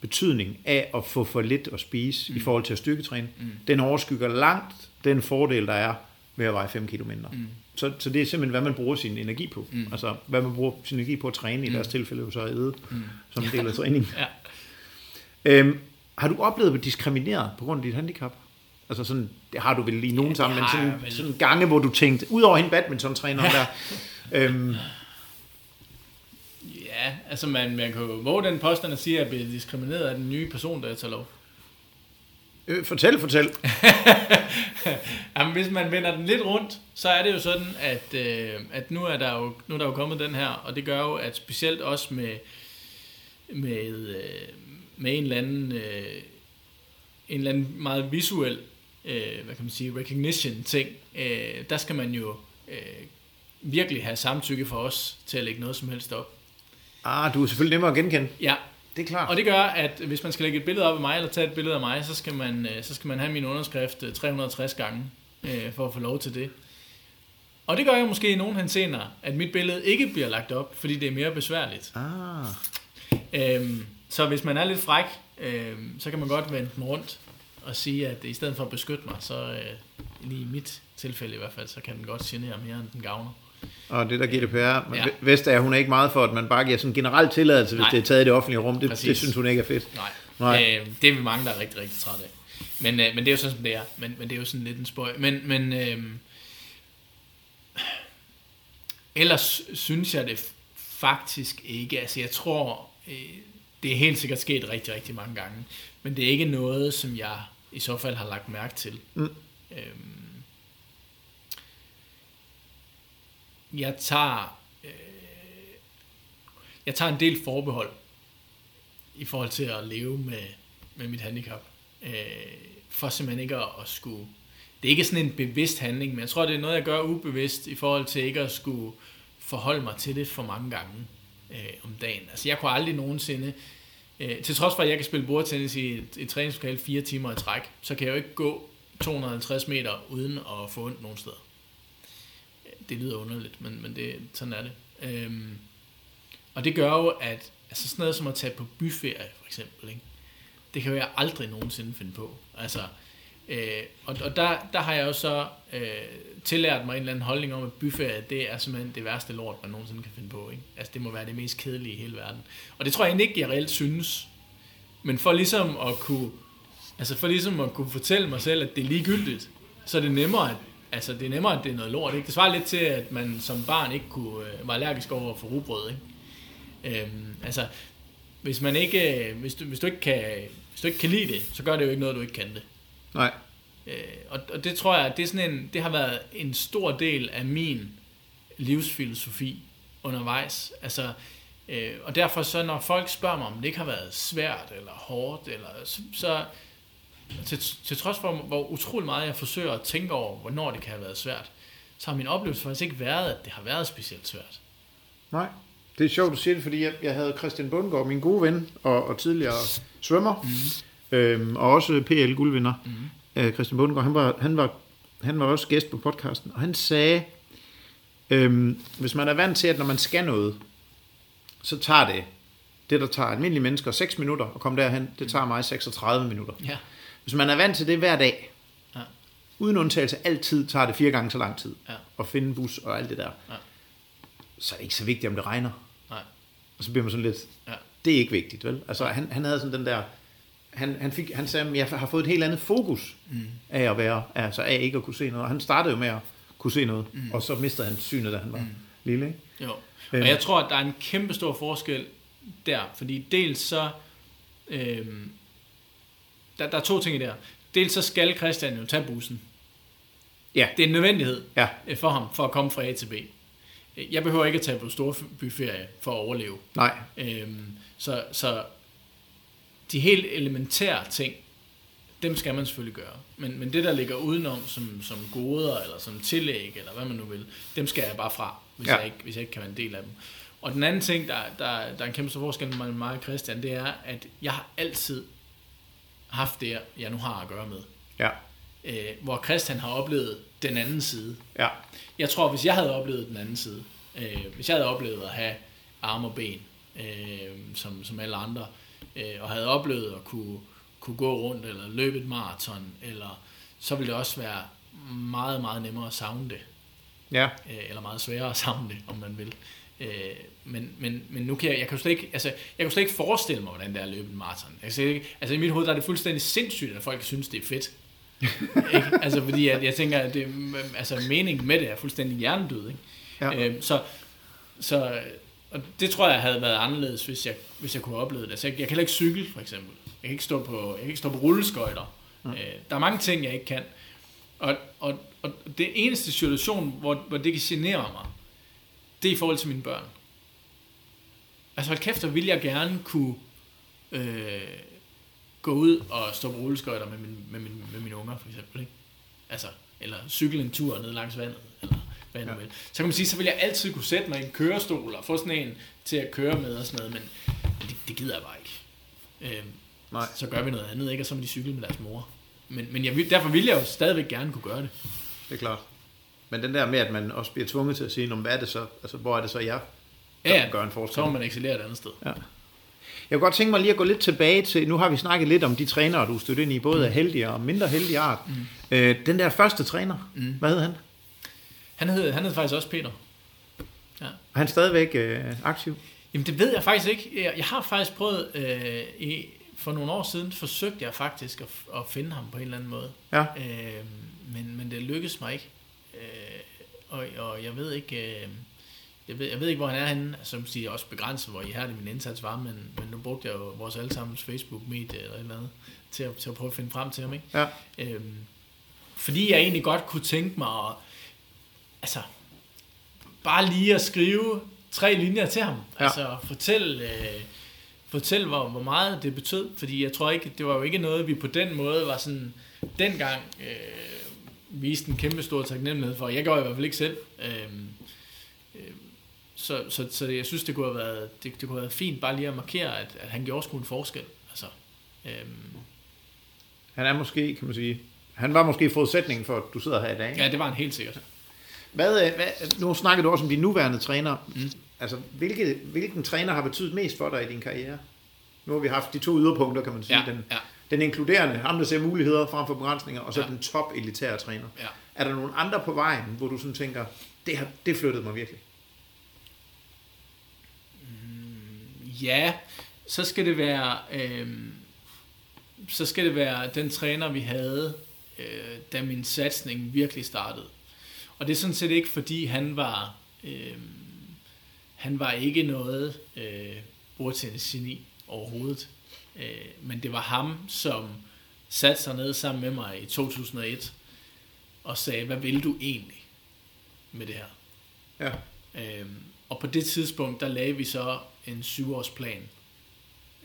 betydning af at få for lidt at spise mm. i forhold til at styrketræne, mm. den overskygger langt den fordel, der er ved at veje 5 kilo mindre. Mm. Så, så det er simpelthen, hvad man bruger sin energi på. Mm. Altså, hvad man bruger sin energi på at træne, i deres tilfælde jo så at æde, mm. som en del af træningen. Ja. Øhm, har du oplevet at blive diskrimineret på grund af dit handicap? Altså sådan, det har du vel i nogen det sammen, men sådan, sådan gange, hvor du tænkte, udover hende badminton-træneren der, øhm, Ja, altså man, man kan jo våge den påstand at sige, at jeg bliver diskrimineret af den nye person, der tager lov. øh, fortæl, fortæl. Jamen, hvis man vender den lidt rundt, så er det jo sådan, at, øh, at nu, er der jo, nu er der jo kommet den her, og det gør jo, at specielt også med, med, øh, med en eller anden, øh, en eller anden meget visuel, øh, hvad kan man sige, recognition ting, øh, der skal man jo øh, virkelig have samtykke for os til at lægge noget som helst op. Ah, du er selvfølgelig nemmere at genkende. Ja, Det er klart. og det gør, at hvis man skal lægge et billede op af mig, eller tage et billede af mig, så skal man, øh, så skal man have min underskrift øh, 360 gange, øh, for at få lov til det. Og det gør jo måske i nogen henseender, at mit billede ikke bliver lagt op, fordi det er mere besværligt. Ah. Øhm, så hvis man er lidt fræk, øhm, så kan man godt vende den rundt og sige, at i stedet for at beskytte mig, så øh, lige i mit tilfælde i hvert fald, så kan den godt genere mere, end den gavner. Og det der GDPR, Ja. Vestager, hun er ikke meget for, at man bare giver sådan en generel tilladelse, hvis Nej. det er taget i det offentlige rum. Det, Præcis. det synes hun ikke er fedt. Nej, Nej. Øh, det er vi mange, der er rigtig, rigtig trætte af. Men, øh, men det er jo sådan, som det er. Men, men det er jo sådan lidt en spøj. Men, men øh, ellers synes jeg det faktisk ikke. Altså jeg tror, øh, det er helt sikkert sket rigtig, rigtig mange gange. Men det er ikke noget, som jeg i så fald har lagt mærke til. Mm. Øhm, jeg tager øh, jeg tager en del forbehold i forhold til at leve med, med mit handicap. Øh, for simpelthen ikke at, at skulle... Det er ikke sådan en bevidst handling, men jeg tror, det er noget, jeg gør ubevidst i forhold til ikke at skulle forholde mig til det for mange gange øh, om dagen. Altså jeg kunne aldrig nogensinde... Øh, til trods for, at jeg kan spille bordtennis i et, et træningslokale fire timer i træk, så kan jeg jo ikke gå 250 meter uden at få ondt nogen steder. Det lyder underligt, men, men det, sådan er det. Øhm, og det gør jo, at altså sådan noget som at tage på byferie, for eksempel, ikke? det kan jo jeg aldrig nogensinde finde på. Altså, øh, og, og der, der har jeg jo så øh, tillært mig en eller anden holdning om, at byferie, det er simpelthen det værste lort, man nogensinde kan finde på. Ikke? Altså, det må være det mest kedelige i hele verden. Og det tror jeg egentlig ikke, jeg reelt synes. Men for ligesom at kunne, altså for ligesom at kunne fortælle mig selv, at det er ligegyldigt, så er det nemmere, at, altså det er nemmere, at det er noget lort. Ikke? Det svarer lidt til, at man som barn ikke kunne, øh, var allergisk over for rugbrød. Ikke? Øhm, altså, hvis man ikke, øh, hvis du, hvis du ikke kan, hvis du ikke kan lide det, så gør det jo ikke noget, du ikke kan det. Nej. Øh, og, og det tror jeg, det, er sådan en, det har været en stor del af min livsfilosofi undervejs. Altså, øh, og derfor så, når folk spørger mig, om det ikke har været svært eller hårdt, eller, så, så til, til trods for, hvor utrolig meget jeg forsøger at tænke over, hvornår det kan have været svært, så har min oplevelse faktisk ikke været, at det har været specielt svært. Nej. Det er sjovt, du siger det, fordi jeg, jeg havde Christian Bundgaard, min gode ven og, og tidligere svømmer, mm. øhm, og også PL guldvinder. Mm. Øh, Christian Bundgaard, han var, han, var, han var også gæst på podcasten, og han sagde, øhm, hvis man er vant til, at når man skal noget, så tager det, det der tager almindelige mennesker 6 minutter at komme derhen, det tager mig 36 minutter. Ja. Hvis man er vant til det hver dag, Ja. uden undtagelse altid, tager det fire gange så lang tid Ja. at finde en bus og alt det der, Ja. så er det ikke så vigtigt, om det regner. Nej. Og så bliver man sådan lidt, Ja. det er ikke vigtigt, vel? Altså, han, han havde sådan den der, han, han, fik, han sagde, at jeg har fået et helt andet fokus mm. af at være, altså af ikke at kunne se noget. Og han startede jo med at kunne se noget, mm. og så mistede han synet, da han var mm. lille, ikke? Jo. Øh. Og jeg tror, at der er en kæmpe stor forskel der, fordi dels så, øhm, der, der er to ting i der. Dels så skal Christian jo tage bussen. Ja. Det er en nødvendighed Ja. øh, for ham, for at komme fra A til B. Jeg behøver ikke at tage på storbyferie for at overleve. Nej, Øhm, så, så de helt elementære ting, dem skal man selvfølgelig gøre. Men, men det, der ligger udenom som, som goder, eller som tillæg, eller hvad man nu vil, dem skal jeg bare fra, hvis, ja. jeg, ikke, hvis jeg ikke kan være en del af dem. Og den anden ting, der, der, der er en kæmpe stor forskel mellem mig og Christian, det er, at jeg har altid haft det, jeg nu har at gøre med. ja, Øh, hvor Christian har oplevet den anden side. ja, Jeg tror, hvis jeg havde oplevet den anden side, øh, hvis jeg havde oplevet at have arme og ben, øh, som, som alle andre, øh, og havde oplevet at kunne, kunne gå rundt, eller løbe et maraton, eller så ville det også være meget, meget nemmere at savne det, ja, øh, eller meget sværere at savne det, om man vil. Øh, men, men, men nu kan jeg, jeg kan jo slet ikke, altså, jeg kan slet ikke forestille mig, hvordan det er at løbe en maraton. Jeg kan ikke, altså i mit hoved der er det fuldstændig sindssygt, at folk synes, det er fedt. ikke? Altså fordi at jeg tænker, at det, altså, meningen med det er fuldstændig hjernedød. Ikke? Ja. Øhm, så, så og det tror jeg havde været anderledes, hvis jeg, hvis jeg kunne have oplevet det. Altså, jeg, jeg kan heller ikke cykle, for eksempel. Jeg kan ikke stå på, jeg kan ikke stå på rulleskøjter. Mm. Øh, der er mange ting, jeg ikke kan. Og, og, og det eneste situation, hvor, hvor det kan genere mig, det er i forhold til mine børn. Altså hold kæft, så vil jeg gerne kunne øh, gå ud og stå på rulleskøjter med, min, med, min, med mine unger, for eksempel. Ikke? Altså, eller cykle en tur ned langs vandet, eller hvad Ja. vil. Så kan man sige, så vil jeg altid kunne sætte mig i en kørestol og få sådan en til at køre med og sådan noget, men det, det gider jeg bare ikke. Øh, nej. så gør vi noget andet, ikke? Og så må de cykle med deres mor. Men, men jeg derfor vil jeg jo stadigvæk gerne kunne gøre det. Det er klart. Men den der med, at man også bliver tvunget til at sige, "Nå, men hvad er det så, altså, hvor er det så, jeg Ja, ja. gør en forskel? Så må man excellere et andet sted. Ja. Jeg kunne godt tænke mig lige at gå lidt tilbage til, nu har vi snakket lidt om de trænere, du stødte ind i, både af heldige og mindre heldige art. Mm. Øh, den der første træner, mm. hvad hed han? Han hed, han hed faktisk også Peter. Er han stadigvæk øh, aktiv? Jamen det ved jeg faktisk ikke. Jeg, jeg har faktisk prøvet, øh, i, for nogle år siden, forsøgte jeg faktisk at, at finde ham på en eller anden måde. Ja. Øh, men, men det lykkedes mig ikke. Og, og jeg ved ikke... Øh, jeg ved, jeg ved ikke, hvor han er henne. Som siger også begrænset, hvor ihærdig min indsats var, men, men nu brugte jeg jo vores allesammens Facebook-medie eller et eller andet, til at, til at prøve at finde frem til ham. Ikke? Ja. Øhm, fordi jeg egentlig godt kunne tænke mig at, altså, bare lige at skrive tre linjer til ham. Ja. Altså fortæl, øh, fortæl hvor, hvor meget det betød. Fordi jeg tror ikke, det var jo ikke noget, vi på den måde var sådan, dengang øh, viste en kæmpe stor taknemmelighed for. Jeg gjorde i hvert fald ikke selv. Øhm, øh, så, så, så jeg synes, det kunne have været, det, det kunne have været fint bare lige at markere, at, at han gjorde sgu en forskel. Altså, øhm, Han er måske, kan man sige, han var måske forudsætningen for, at du sidder her i dag. ja, det var han helt sikkert. Hvad, øh, hvad, nu snakker du også om de nuværende træner. Mm. Altså, hvilke, hvilken træner har betydet mest for dig i din karriere? Nu har vi haft de to yderpunkter, kan man sige. Ja, den, ja. Den inkluderende, ham der ser muligheder frem for begrænsninger, og så Ja. den top elitære træner. Ja. Er der nogle andre på vejen, hvor du sådan tænker, det, har, det flyttede mig virkelig? Ja, så skal det være, øh, så skal det være den træner, vi havde, øh, da min satsning virkelig startede. Og det er sådan set ikke, fordi han var, øh, han var ikke noget øh, bordtennis-geni overhovedet. Øh, men det var ham, som satte sig ned sammen med mig i 2001 og sagde, hvad vil du egentlig med det her? Ja. Øhm, og på det tidspunkt, der lagde vi så en syvårsplan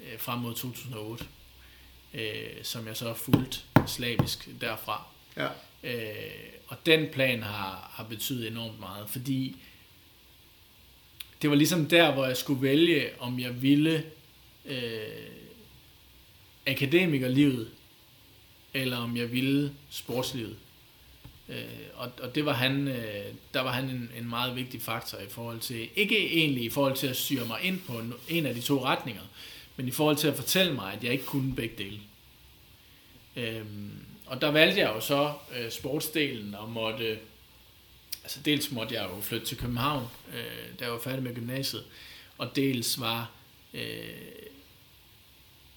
øh, frem mod 2008, øh, som jeg så har fulgt slavisk derfra. Ja. Øh, og den plan har, har betydet enormt meget, fordi det var ligesom der, hvor jeg skulle vælge, om jeg ville øh, akademikerlivet, eller om jeg ville sportslivet. Øh, og, og det var han, øh, der var han en, en meget vigtig faktor i forhold til, ikke egentlig i forhold til at syre mig ind på en, en af de to retninger, men i forhold til at fortælle mig, at jeg ikke kunne begge dele. Øhm, og der valgte jeg jo så øh, sportsdelen og måtte, altså dels måtte jeg jo flytte til København, øh, da jeg var færdig med gymnasiet, og dels var, øh,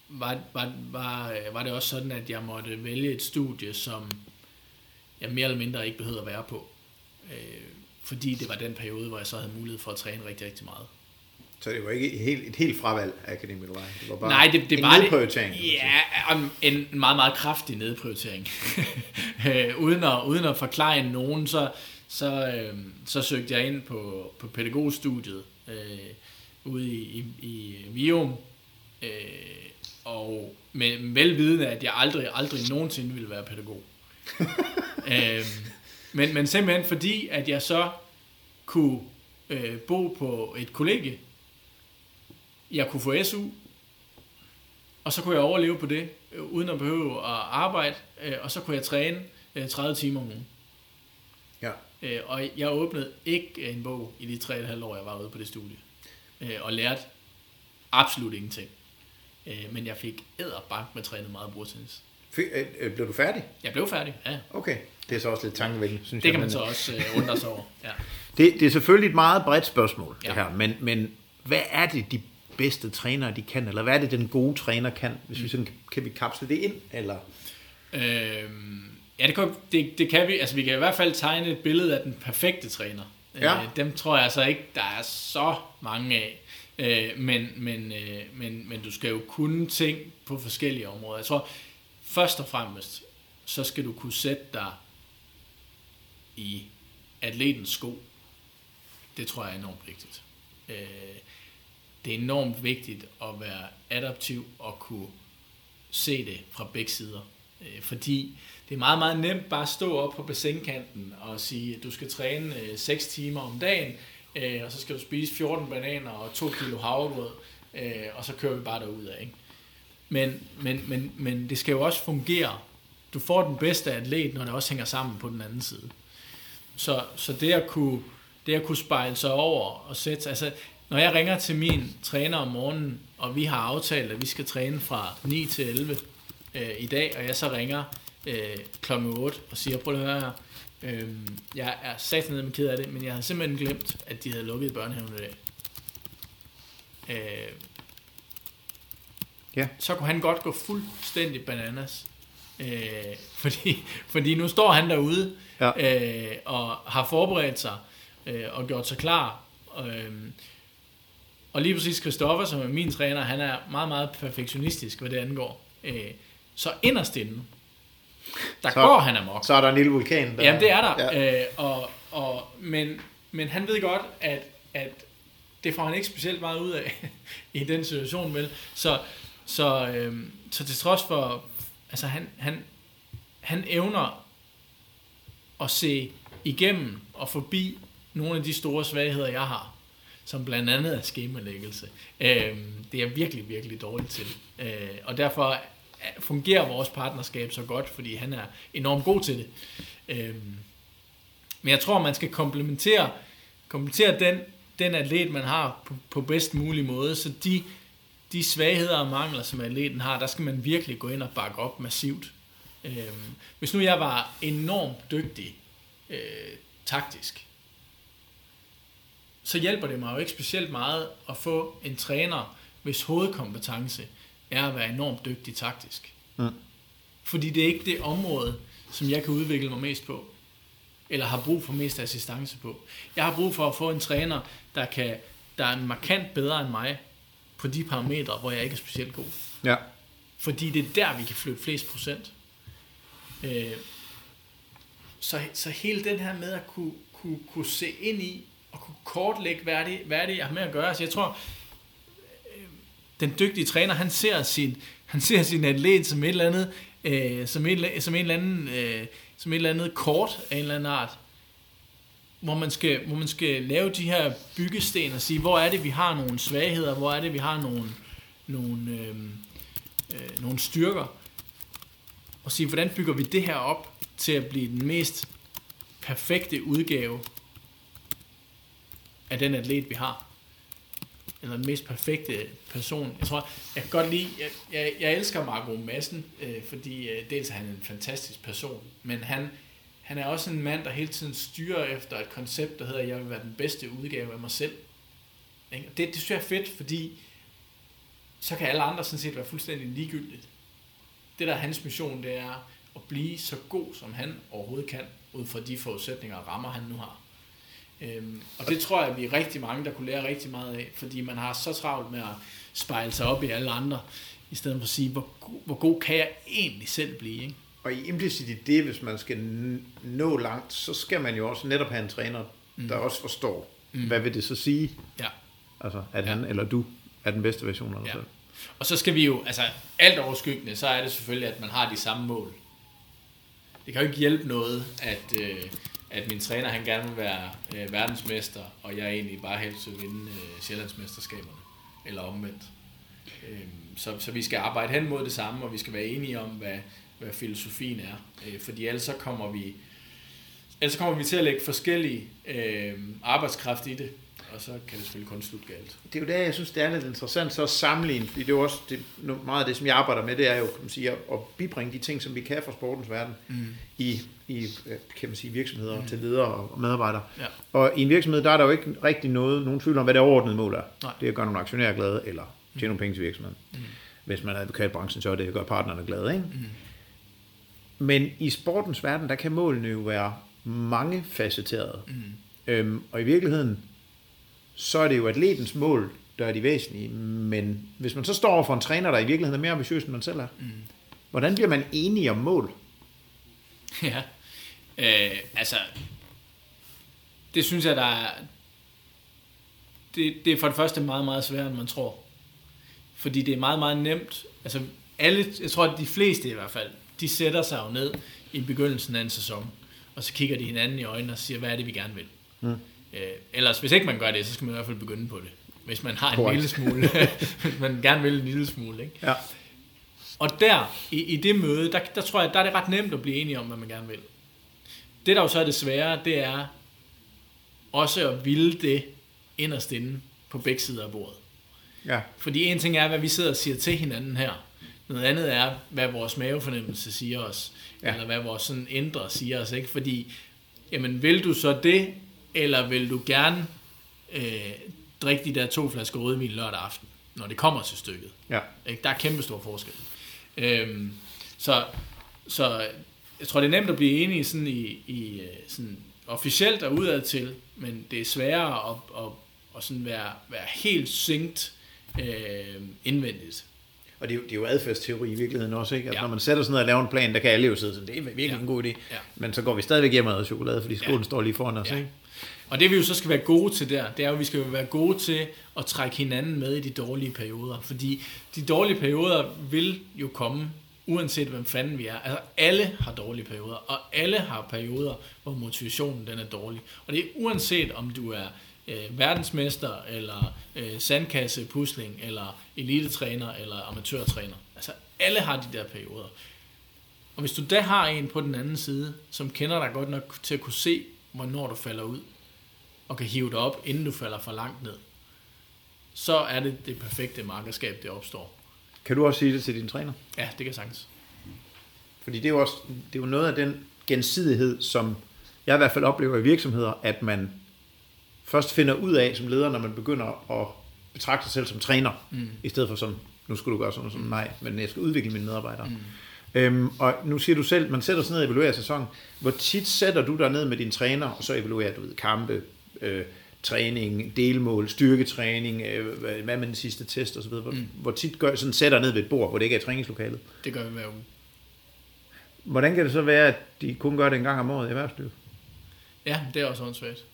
var, var, var, øh, var det også sådan, at jeg måtte vælge et studie, som jeg mere eller mindre ikke behøvede at være på. Øh, fordi det var den periode, hvor jeg så havde mulighed for at træne rigtig, rigtig meget. Så det var ikke et helt, et helt fravalg af Akademi Vej. Det var bare Nej, det, det en var nedprioritering. sige. Ja, en meget, meget kraftig nedprioritering. Øh, uden, at, uden at forklare nogen, så, så, øh, så søgte jeg ind på, på pædagogstudiet øh, ude i, i, i Vium. Øh, og med velvidende, at jeg aldrig, aldrig nogensinde ville være pædagog. øh, men, men simpelthen fordi, at jeg så kunne øh, bo på et kollegie, jeg kunne få SU, og så kunne jeg overleve på det, øh, uden at behøve at arbejde, øh, og så kunne jeg træne øh, 30 timer om ugen. Ja. Øh, Og jeg åbnede ikke en bog i de 3,5 år, jeg var ude på det studie, øh, og lærte absolut ingenting. Øh, Men jeg fik æderbank med trænet meget bordtennis. Øh, øh, blev du færdig? Jeg blev færdig, ja. Okay. Det er så også lidt tankevækkende, synes Det jeg. kan man så også øh, undre sig over. Ja. Det, det er selvfølgelig et meget bredt spørgsmål, ja. det her. Men, men hvad er det, de bedste trænere, de kan? Eller hvad er det, den gode træner kan? Hvis vi sådan, kan vi kapsle det ind? Eller? Øhm, ja, det kan, det, det kan vi. Altså, vi kan i hvert fald tegne et billede af den perfekte træner. Ja. Øh, dem tror jeg altså ikke, der er så mange af. Øh, men, men, øh, men, men du skal jo kunne ting på forskellige områder. Jeg tror, først og fremmest, så skal du kunne sætte dig i atletens sko. Det tror jeg er enormt vigtigt. Øh, det er enormt vigtigt at være adaptiv og kunne se det fra begge sider. Øh, fordi det er meget, meget nemt bare at stå op på bassinkanten og sige, at du skal træne øh, 6 timer om dagen, øh, og så skal du spise 14 bananer og 2 kilo havregrød, øh, og så kører vi bare derud af. Ikke? Men, men, men, men det skal jo også fungere. Du får den bedste atlet, når det også hænger sammen på den anden side. så, så det at kunne, det at kunne spejle sig over og sætte altså når jeg ringer til min træner om morgenen, og vi har aftalt, at vi skal træne fra 9 til 11 øh, i dag, og jeg så ringer øh, kl. 8 og siger, prøv at høre her, øh, jeg er sat ned med ked af det, men jeg havde simpelthen glemt, at de havde lukket børnehaven i dag. Øh, Ja. Så kunne han godt gå fuldstændig bananas. Øh, fordi, fordi nu står han derude Ja. øh, og har forberedt sig øh, og gjort sig klar. Øh, og lige præcis Christoffer, som er min træner, han er meget, meget perfektionistisk, hvad det angår. Øh, så inderst inde, der Så- går han amok. Så er der en lille vulkan der. Jamen, det er der. Ja. Øh, og, og, men, men han ved godt, at, at det får han ikke specielt meget ud af i den situation, vel? Så, så, øh, så til trods for, altså han, han, han evner at se igennem og forbi nogle af de store svagheder, jeg har, som blandt andet er skemalæggelse. Øh, det er jeg virkelig, virkelig dårligt til. Øh, og derfor er- fungerer vores partnerskab så godt, fordi han er enormt god til det. Øh, men jeg tror, man skal komplementere, komplementere den, den atlet, man har på, på bedst mulig måde, så de, de svagheder og mangler, som atleten har, der skal man virkelig gå ind og bakke op massivt. Øhm, hvis nu jeg var enormt dygtig øh, taktisk, så hjælper det mig jo ikke specielt meget at få en træner, hvis hovedkompetence er at være enormt dygtig taktisk. Mm. Fordi det er ikke det område, som jeg kan udvikle mig mest på, eller har brug for mest assistance på. Jeg har brug for at få en træner, der, kan, der er markant bedre end mig på de parametre, hvor jeg ikke er specielt god. Ja. Fordi det er der, vi kan flytte flest procent. Øh, så, så hele den her med at kunne, kunne, kunne se ind i, og kunne kortlægge, hvad er, det, hvad er det, jeg har med at gøre. Så jeg tror, den dygtige træner, han ser sin, han ser sin atlet som et eller andet, øh, som, et, som en eller anden, øh, som et eller andet kort af en eller anden art, hvor man skal, hvor man skal lave de her byggesten og sige, hvor er det, vi har nogle svagheder, hvor er det, vi har nogle, nogle, øh, øh, nogle styrker, og sige, hvordan bygger vi det her op til at blive den mest perfekte udgave af den atlet, vi har. Eller den mest perfekte person. Jeg tror, jeg kan godt lide, jeg, jeg, jeg elsker Marco Madsen, øh, fordi øh, dels er han en fantastisk person, men han, han er også en mand, der hele tiden styrer efter et koncept, der hedder, jeg vil være den bedste udgave af mig selv. Ikke? Og Det, det synes jeg er fedt, fordi så kan alle andre sådan set være fuldstændig ligegyldigt. Det der er hans mission, det er at blive så god, som han overhovedet kan, ud fra de forudsætninger og rammer, han nu har. Øhm, og det tror jeg, vi er rigtig mange, der kunne lære rigtig meget af, fordi man har så travlt med at spejle sig op i alle andre, i stedet for at sige, hvor, hvor god kan jeg egentlig selv blive, ikke? Og i implicit i det, hvis man skal nå langt, så skal man jo også netop have en træner, mm. der også forstår, mm. hvad vil det så sige, Ja. altså at Ja. han eller du er den bedste version af dig Ja. selv. Og så skal vi jo, altså alt overskyggende, så er det selvfølgelig, at man har de samme mål. Det kan jo ikke hjælpe noget, at, øh, at min træner han gerne vil være øh, verdensmester, og jeg egentlig bare helst vil vinde øh, Sjællandsmesterskaberne, eller omvendt. Øh, så, så vi skal arbejde hen mod det samme, og vi skal være enige om, hvad, hvad filosofien er. Øh, fordi ellers så kommer vi ellers kommer vi til at lægge forskellige øh, arbejdskraft i det, og så kan det selvfølgelig kun slutte galt. Det er jo der, jeg synes, det er lidt interessant så at sammenligne, fordi det er jo også det, meget af det, som jeg arbejder med, det er jo kan man sige, at, at bibringe de ting, som vi kan fra sportens verden, mm. i, i øh, kan man sige, virksomheder mm. til ledere og medarbejdere. Ja. Og i en virksomhed, der er der jo ikke rigtig noget, nogen tvivl om, hvad det overordnede mål er. Nej. Det er at gøre nogle aktionærer glade, eller tjene nogle penge til virksomheden. Mm. Hvis man er advokatbranchen, så er det at gøre partnerne glade. Ikke? Mm. Men i sportens verden, der kan målene jo være mange facetterede. Mm. Øhm, og i virkeligheden, så er det jo atletens mål, der er de væsentlige. Men hvis man så står over for en træner, der i virkeligheden er mere ambitiøs, end man selv er, mm. hvordan bliver man enige om mål? Ja, øh, altså, det synes jeg, der er, det, det er for det første meget, meget sværere, end man tror. Fordi det er meget, meget nemt, altså alle, jeg tror, at de fleste i hvert fald, de sætter sig jo ned i begyndelsen af en sæson, og så kigger de hinanden i øjnene og siger, hvad er det, vi gerne vil. Mm. Øh, ellers, hvis ikke man gør det, så skal man i hvert fald begynde på det. Hvis man har en Korrekt. lille smule, hvis man gerne vil en lille smule, ikke? Ja. Og der, i, i det møde, der, der tror jeg, der er det ret nemt at blive enige om, hvad man gerne vil. Det, der jo så er det svære, det er også at ville det inderst inde på begge sider af bordet. Ja. Fordi en ting er, hvad vi sidder og siger til hinanden her. Noget andet er, hvad vores mavefornemmelse siger os. Ja. Eller hvad vores sådan indre siger os. Ikke? Fordi, jamen, vil du så det, eller vil du gerne øh, drikke de der to flasker rødvin lørdag aften, når det kommer til stykket? Ja. Ikke? Der er kæmpe stor forskel. Øhm, så, så jeg tror, det er nemt at blive enige sådan i, i øh, sådan officielt og udad til, men det er sværere at, at, at sådan være, være helt synkt øh, indvendigt. Og det er, jo, det er jo adfærdsteori i virkeligheden også, ikke? At Ja. når man sætter sig ned og laver en plan, der kan alle jo sidde sådan, det er virkelig Ja. en god idé. Ja. Men så går vi stadigvæk hjem og chokolade, fordi skolen Ja. står lige foran os, Ja. ikke? Og det vi jo så skal være gode til der, det er jo, at vi skal være gode til at trække hinanden med i de dårlige perioder. Fordi de dårlige perioder vil jo komme, uanset hvem fanden vi er. Altså alle har dårlige perioder, og alle har perioder, hvor motivationen den er dårlig. Og det er uanset om du er øh, verdensmester, eller øh, sandkassepusling, eller elitetræner, eller amatørtræner. Altså alle har de der perioder. Og hvis du da har en på den anden side, som kender dig godt nok til at kunne se, hvornår du falder ud, og kan hive dig op, inden du falder for langt ned, så er det det perfekte markerskab, det opstår. Kan du også sige det til din træner? Ja, det kan jeg sagtens. Fordi det er jo også det er jo noget af den gensidighed, som jeg i hvert fald oplever i virksomheder, at man først finder ud af som leder, når man begynder at betragte sig selv som træner, mm. i stedet for som, nu skal du gøre sådan sådan, nej, men jeg skal udvikle mine medarbejdere. Mm. Øhm, og nu siger du selv, man sætter sig ned og evaluerer sæsonen. Hvor tit sætter du dig ned med din træner, og så evaluerer du ved, kampe, øh, træning, delmål, styrketræning, øh, hvad med den sidste test osv. Hvor, mm. hvor tit gør, sådan sætter ned ved et bord, hvor det ikke er træningslokalet? Det gør vi hver uge. Hvordan kan det så være, at de kun gør det en gang om året i erhvervslivet? Ja, det er også åndssvagt.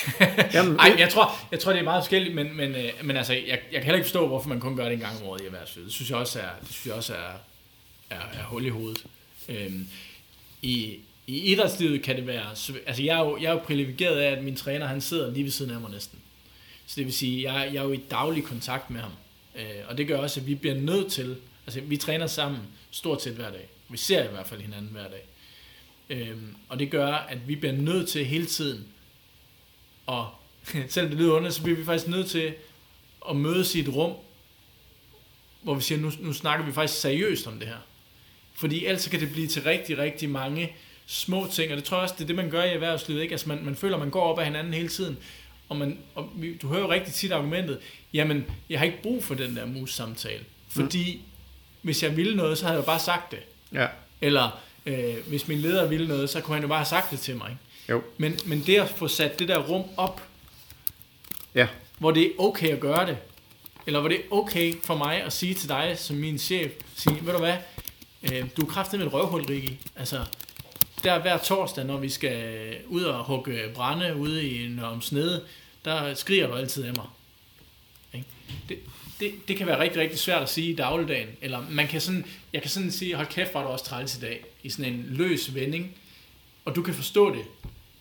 Jamen, Ej, jeg tror, jeg tror, det er meget forskelligt, men, men, øh, men altså, jeg, jeg kan heller ikke forstå, hvorfor man kun gør det en gang om året i erhvervslivet. Det synes jeg også er, det synes jeg også er, er, er hul i hovedet. Øhm, i, i idrætslivet kan det være... Altså, jeg er, jo, jeg er jo privilegeret af, at min træner, han sidder lige ved siden af mig næsten. Så det vil sige, jeg, jeg er jo i daglig kontakt med ham. Øh, og det gør også, at vi bliver nødt til... Altså, vi træner sammen stort set hver dag. Vi ser i hvert fald hinanden hver dag. Øh, og det gør, at vi bliver nødt til hele tiden og selvom det lyder underligt, så bliver vi faktisk nødt til at mødes i et rum, hvor vi siger, nu, nu snakker vi faktisk seriøst om det her. Fordi ellers kan det blive til rigtig, rigtig mange små ting, og det tror jeg også, det er det, man gør i erhvervslivet. Ikke? Altså man, man føler, man går op ad hinanden hele tiden, og, man, og du hører jo rigtig tit argumentet, jamen, jeg har ikke brug for den der mus-samtale, fordi mm. hvis jeg ville noget, så havde jeg jo bare sagt det. Ja, Eller øh, hvis min leder ville noget, så kunne han jo bare have sagt det til mig. Ikke? jo. Men, men det at få sat det der rum op, Ja, hvor det er okay at gøre det, eller hvor det er okay for mig at sige til dig som min chef, sige, ved du hvad, øh, du er kraftig med et røvhul, Rikke. Altså, der hver torsdag, når vi skal ud og hugge brænde ude i en øh, omsnede, der skriger du altid af mig. Ikke? Det, det, det kan være rigtig, rigtig svært at sige i dagligdagen. Eller man kan sådan, jeg kan sådan sige, hold kæft, var du også træls i dag. I sådan en løs vending. Og du kan forstå det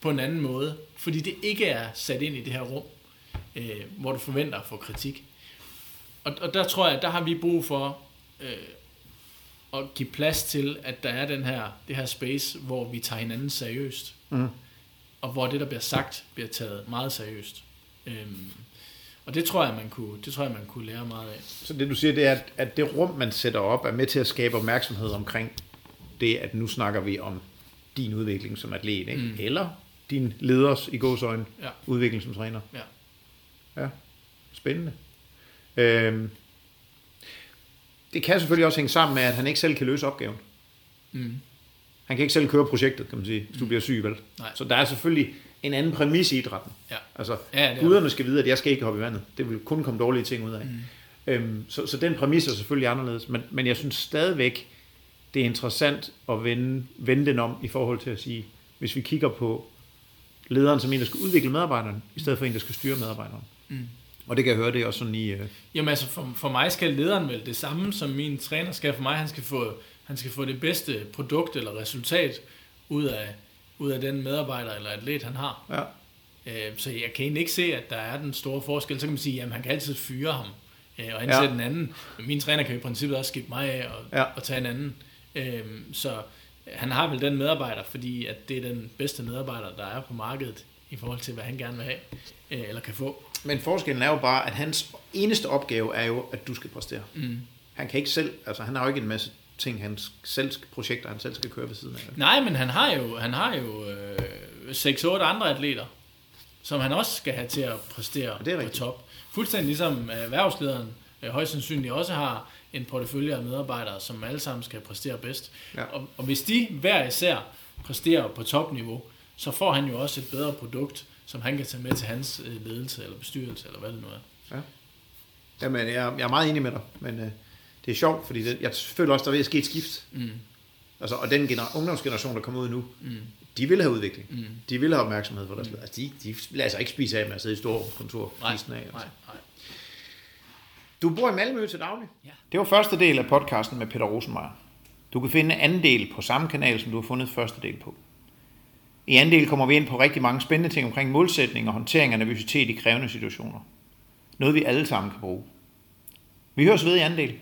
på en anden måde. Fordi det ikke er sat ind i det her rum, øh, hvor du forventer at få kritik. Og, og der tror jeg, der har vi brug for øh, at give plads til, at der er den her, det her space, hvor vi tager hinanden seriøst. Mm. Og hvor det, der bliver sagt, bliver taget meget seriøst. Øhm, og det tror jeg, man kunne, det tror jeg, man kunne lære meget af. så det du siger, det er, at- at det rum, man sætter op, er med til at skabe opmærksomhed omkring det, at nu snakker vi om din udvikling som atlet, ikke? Mm. Mm. eller din leders i gåsøjne Ja. udvikling som træner. Ja. Ja, spændende. Øhm, det kan selvfølgelig også hænge sammen med, at han ikke selv kan løse opgaven. Mm. Han kan ikke selv køre projektet, kan man sige, hvis du bliver syg, vel? Nej. Så der er selvfølgelig en anden præmis i idrætten. Ja. Altså, Ja, er guderne skal vide, at jeg skal ikke hoppe i vandet. Det vil kun komme dårlige ting ud af. Mm. Øhm, så, så den præmis er selvfølgelig anderledes. Men, men jeg synes stadigvæk, det er interessant at vende, vende den om i forhold til at sige, hvis vi kigger på lederen som en, der skal udvikle medarbejderne, i stedet for en, der skal styre medarbejderne. Mm. Og det kan jeg høre, det er også sådan i... Øh, Jamen altså, for, for mig skal lederen vel det samme, som min træner skal for mig. Han skal få, han skal få det bedste produkt eller resultat ud af, ud af den medarbejder eller atlet, han har. ja, Øh, Så jeg kan egentlig ikke se, at der er den store forskel. Så kan man sige, at han kan altid fyre ham øh, og ansætte Ja. en anden. Men min træner kan i princippet også skifte mig af og, Ja. og tage en anden. Øh, Så, han har vel den medarbejder, fordi at det er den bedste medarbejder, der er på markedet i forhold til, hvad han gerne vil have, øh, eller kan få. Men forskellen er jo bare, at hans eneste opgave er jo, at du skal præstere. Mm. Han kan ikke selv, altså han har jo ikke en masse ting, han selv, projekter, han selv skal køre ved siden af. Nej, men han har jo, han har jo øh, 6-8 andre atleter, som han også skal have til at præstere det er på top. Fuldstændig ligesom øh, erhvervslederen øh, højst sandsynligt også har en portefølje af medarbejdere, som alle sammen skal præstere bedst. Ja. Og, og hvis de hver især præsterer på topniveau, så får han jo også et bedre produkt, som han kan tage med til hans øh, ledelse eller bestyrelse, eller hvad det nu er. Jamen, jeg, jeg er meget enig med dig, men øh, det er sjovt, fordi det, jeg føler også, der er ved at ske et skift. Mm. Altså, og den gener- ungdomsgeneration, der kommer ud nu, Mm. de vil have udvikling. Mm. De vil have opmærksomhed for deres mm. altså, de, de lader sig ikke spise af med at sidde i store kontor. Nej, af, nej, altså. nej. Du bor i Malmø til daglig? Ja. Det var første del af podcasten med Peter Rosenmeier. Du kan finde anden del på samme kanal, som du har fundet første del på. I anden del kommer vi ind på rigtig mange spændende ting omkring målsætning og håndtering af nervøsitet i krævende situationer. Noget vi alle sammen kan bruge. Vi høres ved i anden del.